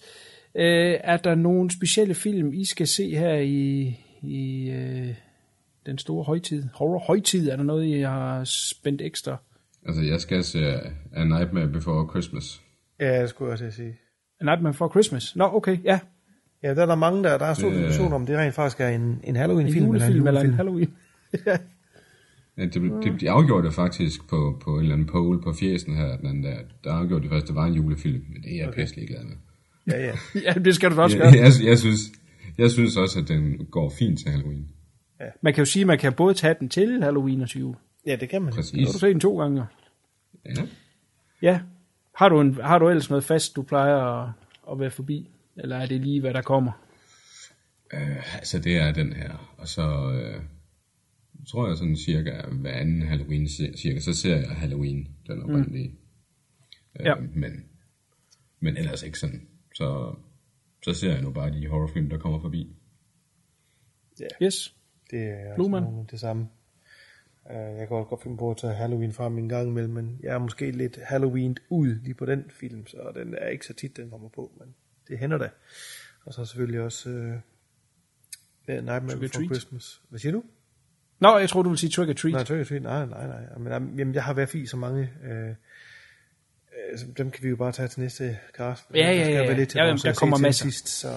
S2: Øh, er der nogle specielle film, I skal se her i, i øh, den store højtid? Horror højtid, er der noget, I har spændt ekstra?
S6: Altså, jeg skal se A Nightmare Before Christmas.
S3: Ja, det skulle jeg også til at sige.
S2: A Nightmare for Christmas. Nå, okay, ja.
S3: Ja, der er der mange, der, der er stor
S6: Øh.
S3: diskussion om, det rent faktisk er en, en
S2: En
S3: Halloween-film.
S2: julefilm eller en
S3: julefilm.
S2: Halloween. ja.
S6: Ja, det, det, de afgjorde det faktisk på, på en eller anden poll på fjesen her, den anden der, der afgjorde de først, det var en julefilm, men det er jeg okay. pisselig glad med.
S3: Ja, ja.
S2: ja, det skal du også
S6: Jeg,
S2: gøre.
S6: jeg, jeg, synes, jeg synes også, at den går fint til Halloween.
S2: Man kan jo sige, at man kan både tage den til Halloween og til jul.
S3: ja, det kan man.
S6: Præcis.
S2: Har du set den to gange.
S6: Ja.
S2: Ja. Har du, en, har du ellers noget fast, du plejer at, at være forbi? Eller er det lige, hvad der kommer?
S6: Øh, altså, det er den her. Og så øh, tror jeg sådan cirka hver anden Halloween, cir- cirka, så ser jeg Halloween, den oprindelige. Mm.
S2: Ja.
S6: Øh, men, men ellers ikke sådan. Så, så ser jeg nu bare de horrorfilm, der kommer forbi.
S2: Yes.
S3: Det er også
S2: Blumen.
S3: nogle- det samme. Uh, jeg kan også godt finde på at tage Halloween frem en gang imellem, men jeg er måske lidt Halloween ud lige på den film, så den er ikke så tit, den kommer på, men det hænder da. Og så selvfølgelig også uh, Nightmare Before. Christmas. Hvad siger du?
S2: Nå, jeg tror du vil sige trick or treat.
S3: Nej, Trick or Treat, nej, nej, nej. Men, jamen, jamen, jeg har været i så mange, øh, øh, dem kan vi jo bare tage til næste cast.
S2: Ja, ja, ja, ja.
S3: lidt til
S2: Ja,
S3: vores
S2: der kommer masser.
S3: Sidst, så.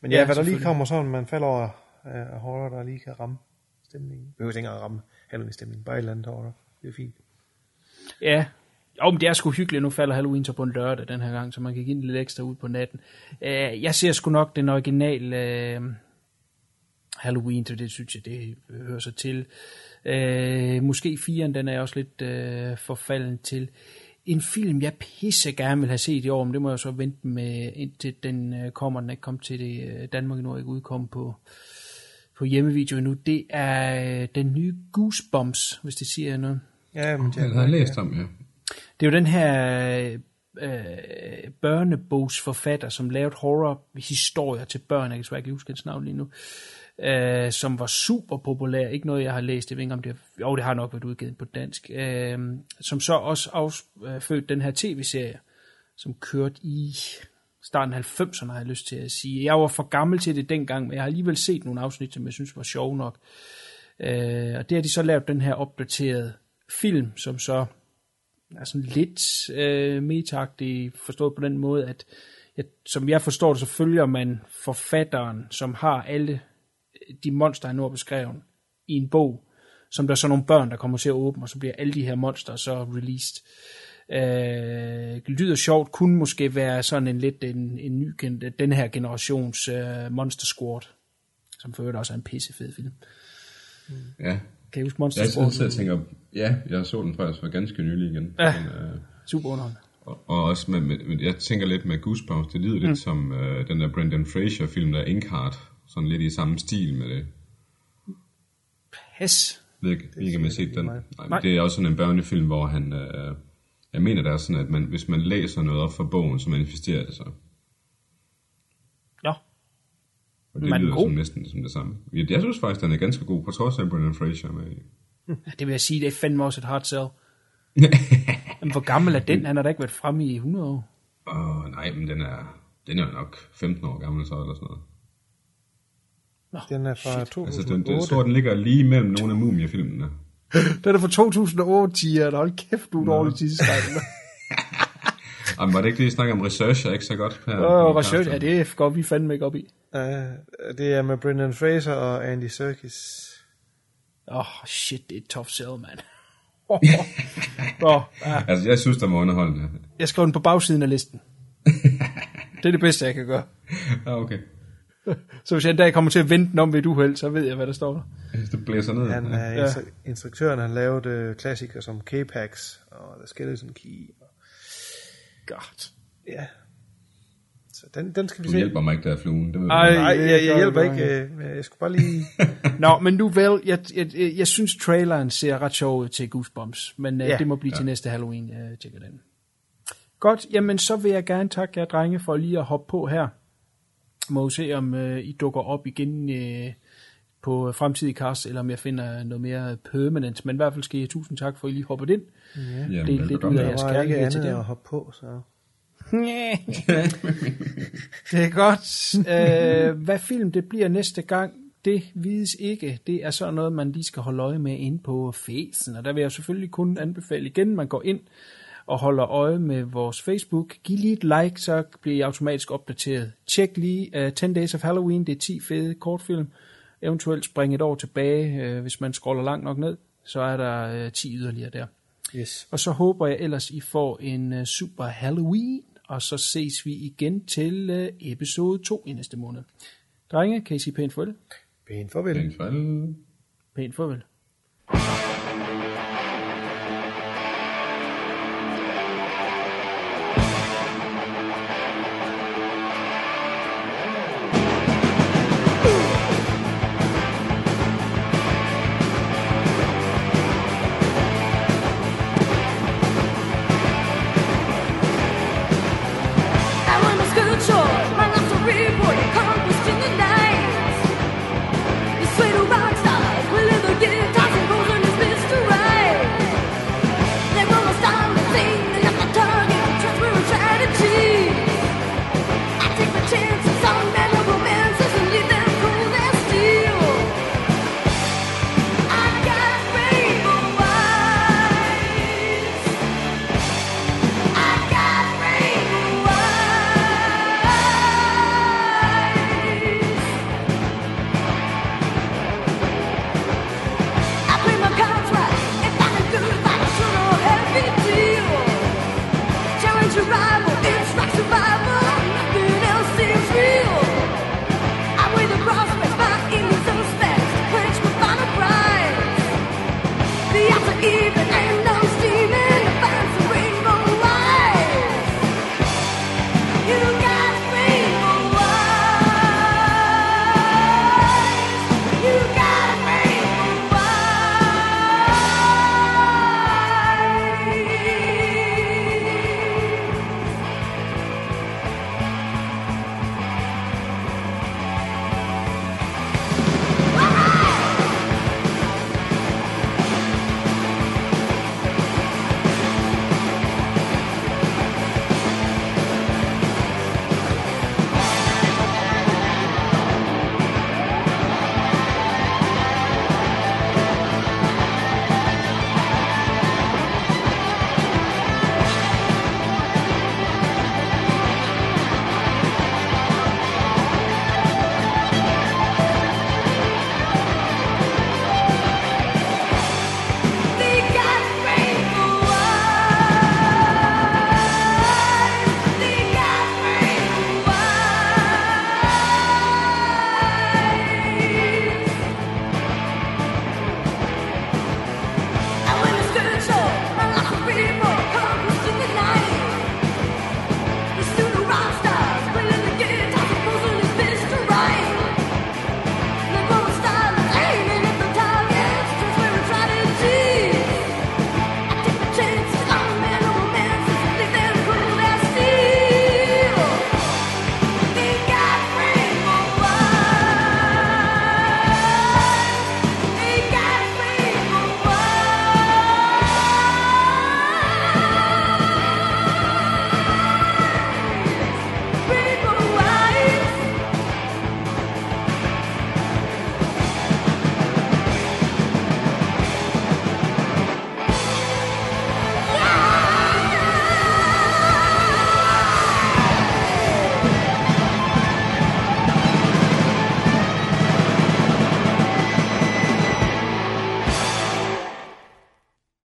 S3: Men
S2: Ja,
S3: ja, hvad der lige kommer sådan, man falder over øh, horror, der lige kan ramme stemningen. Behøver ikke engang at ramme Halloween-stemningen, bare et eller andet horror. Det er fint.
S2: Ja. Jo, men det er sgu hyggeligt. Nu falder Halloween så på en lørdag den her gang, så man kan give den lidt ekstra ud på natten. Uh, jeg ser sgu nok den originale uh, Halloween, så det synes jeg, det hører sig til. Uh, måske firen, den er jeg også lidt uh, forfalden til. En film, jeg pisse gerne vil have set i år, men det må jeg så vente med, indtil den uh, kommer. Den er ikke kommet til det. Uh, Danmark endnu er ikke udkommet på, på hjemmevideo endnu. Det er uh, den nye Goosebumps, hvis det siger noget.
S3: Ja, men
S6: Jeg har læst om, ja.
S2: Det er jo den her øh, børnebogsforfatter, som lavede horror-historier til børn, jeg kan desværre ikke huske hans navn lige nu, øh, Øh, som var super populær, ikke noget jeg har læst, jeg ved ikke om det, jo det har nok været udgivet på dansk, øh, som så også affødte øh, den her tv-serie, som kørte i starten af 90'erne, har jeg lyst til at sige. Jeg var for gammel til det dengang, men jeg har alligevel set nogle afsnit, som jeg synes var sjove nok. Øh, og det har de så lavet den her opdaterede film, som så er sådan lidt øh, metagtig, forstået på den måde, at jeg, som jeg forstår det, så følger man forfatteren, som har alle de monster, han nu har beskrevet, i en bog, som der er så nogle børn, der kommer til at åbne, og så bliver alle de her monster så released. Øh, lyder sjovt, kunne måske være sådan en lidt en, en ny, den her generations øh, Monster Squad, som for øvrigt også er en pissefed film.
S6: Ja.
S2: Kan I huske Monster
S6: Jeg
S2: Squad?
S6: sidder og tænker, ja, jeg så den faktisk for ganske nylig igen.
S2: Ja.
S6: Men, øh,
S2: Super underholdende.
S6: og, og også med, med, jeg tænker lidt med Goosebumps, det lyder mm. lidt som øh, den der Brendan Fraser-film, der er Inkheart, sådan lidt i samme stil med det.
S2: Pes.
S6: Jeg ved ikke, ikke om jeg set den. Nej,
S2: Nej.
S6: det er også sådan en børnefilm, hvor han... Øh, jeg mener, det er sådan, at man, hvis man læser noget op fra bogen, så manifesterer det sig.
S2: Nå,
S6: Og det
S2: Men
S6: lyder
S2: god.
S6: som næsten som det samme. Jeg, jeg synes faktisk, den er ganske god, på trods af Brendan Fraser med
S2: det vil jeg sige, det er fandme også et hard sell. Men hvor gammel er den? Han har da ikke været fremme i 100 år.
S6: Åh, nej, men den er, den er jo nok 15 år gammel så, eller sådan noget.
S3: Den er fra 2008.
S6: Altså, den, den, jeg tror, den ligger lige mellem nogle af mumiefilmene.
S2: Den er fra 2008, Tia. Hold kæft, du er dårlig til
S6: Jamen, var det ikke det, I snakker om research, er ikke så godt her?
S2: Åh,
S6: i
S2: research, ja, det går vi fandme ikke op i.
S3: Ja, det er med Brendan Fraser og Andy Serkis.
S2: Åh, oh, shit, det er et tough sell, mand. Oh, oh, ja.
S6: Altså, jeg synes, der var underholdende.
S2: Jeg skrev den på bagsiden af listen. Det er det bedste, jeg kan gøre.
S6: Okay.
S2: Så hvis jeg en dag kommer til at vente den om ved et uheld, så ved jeg, hvad der står der.
S6: Det blæser ned.
S3: Han
S6: ja.
S3: er
S2: Ja.
S3: instru- instruktøren, han lavede uh, klassikere som K-Pax og The Skeleton Key. Og,
S2: God.
S3: ja. Så den, den skal vi
S6: Du
S3: se.
S6: hjælper mig ikke, der er fluen. Det
S2: Ej.
S6: du.
S3: Nej, jeg, jeg hjælper
S2: du
S3: ikke. øh, Jeg skulle bare lige...
S2: Nå, men nu vel, jeg, jeg, jeg, jeg synes traileren ser ret sjov ud til Goosebumps, men ja,
S3: Ja.
S2: det må blive ja. til næste Halloween, jeg tjekker den. Godt, jamen så vil jeg gerne takke jer drenge for lige at hoppe på her. Må jo se, om øh, I dukker op igen øh, på fremtidige cast, eller om jeg finder noget mere permanent. Men i hvert fald skal I have tusind tak for, at I lige hoppede ind.
S6: Jamen,
S2: det er lidt ud af jeres kærlighed til det.
S3: at hoppe på, så...
S2: det er godt. Øh, hvad film det bliver næste gang, det vides ikke. Det er sådan noget, man lige skal holde øje med inde på Facen. Og der vil jeg selvfølgelig kun anbefale igen, man går ind og holder øje med vores Facebook. Giv lige et like, så bliver I automatisk opdateret. Tjek lige uh, 10 Days of Halloween, det er 10 fede kortfilm. Eventuelt spring et år tilbage, uh, hvis man scroller langt nok ned, så er der uh, 10 yderligere der.
S3: Yes.
S2: Og så håber jeg ellers, I får en uh, super Halloween, og så ses vi igen til uh, episode 2 i næste måned. Drenge, kan I sige pænt farvel?
S3: Pænt farvel.
S6: Pænt farvel.
S2: Pænt farvel.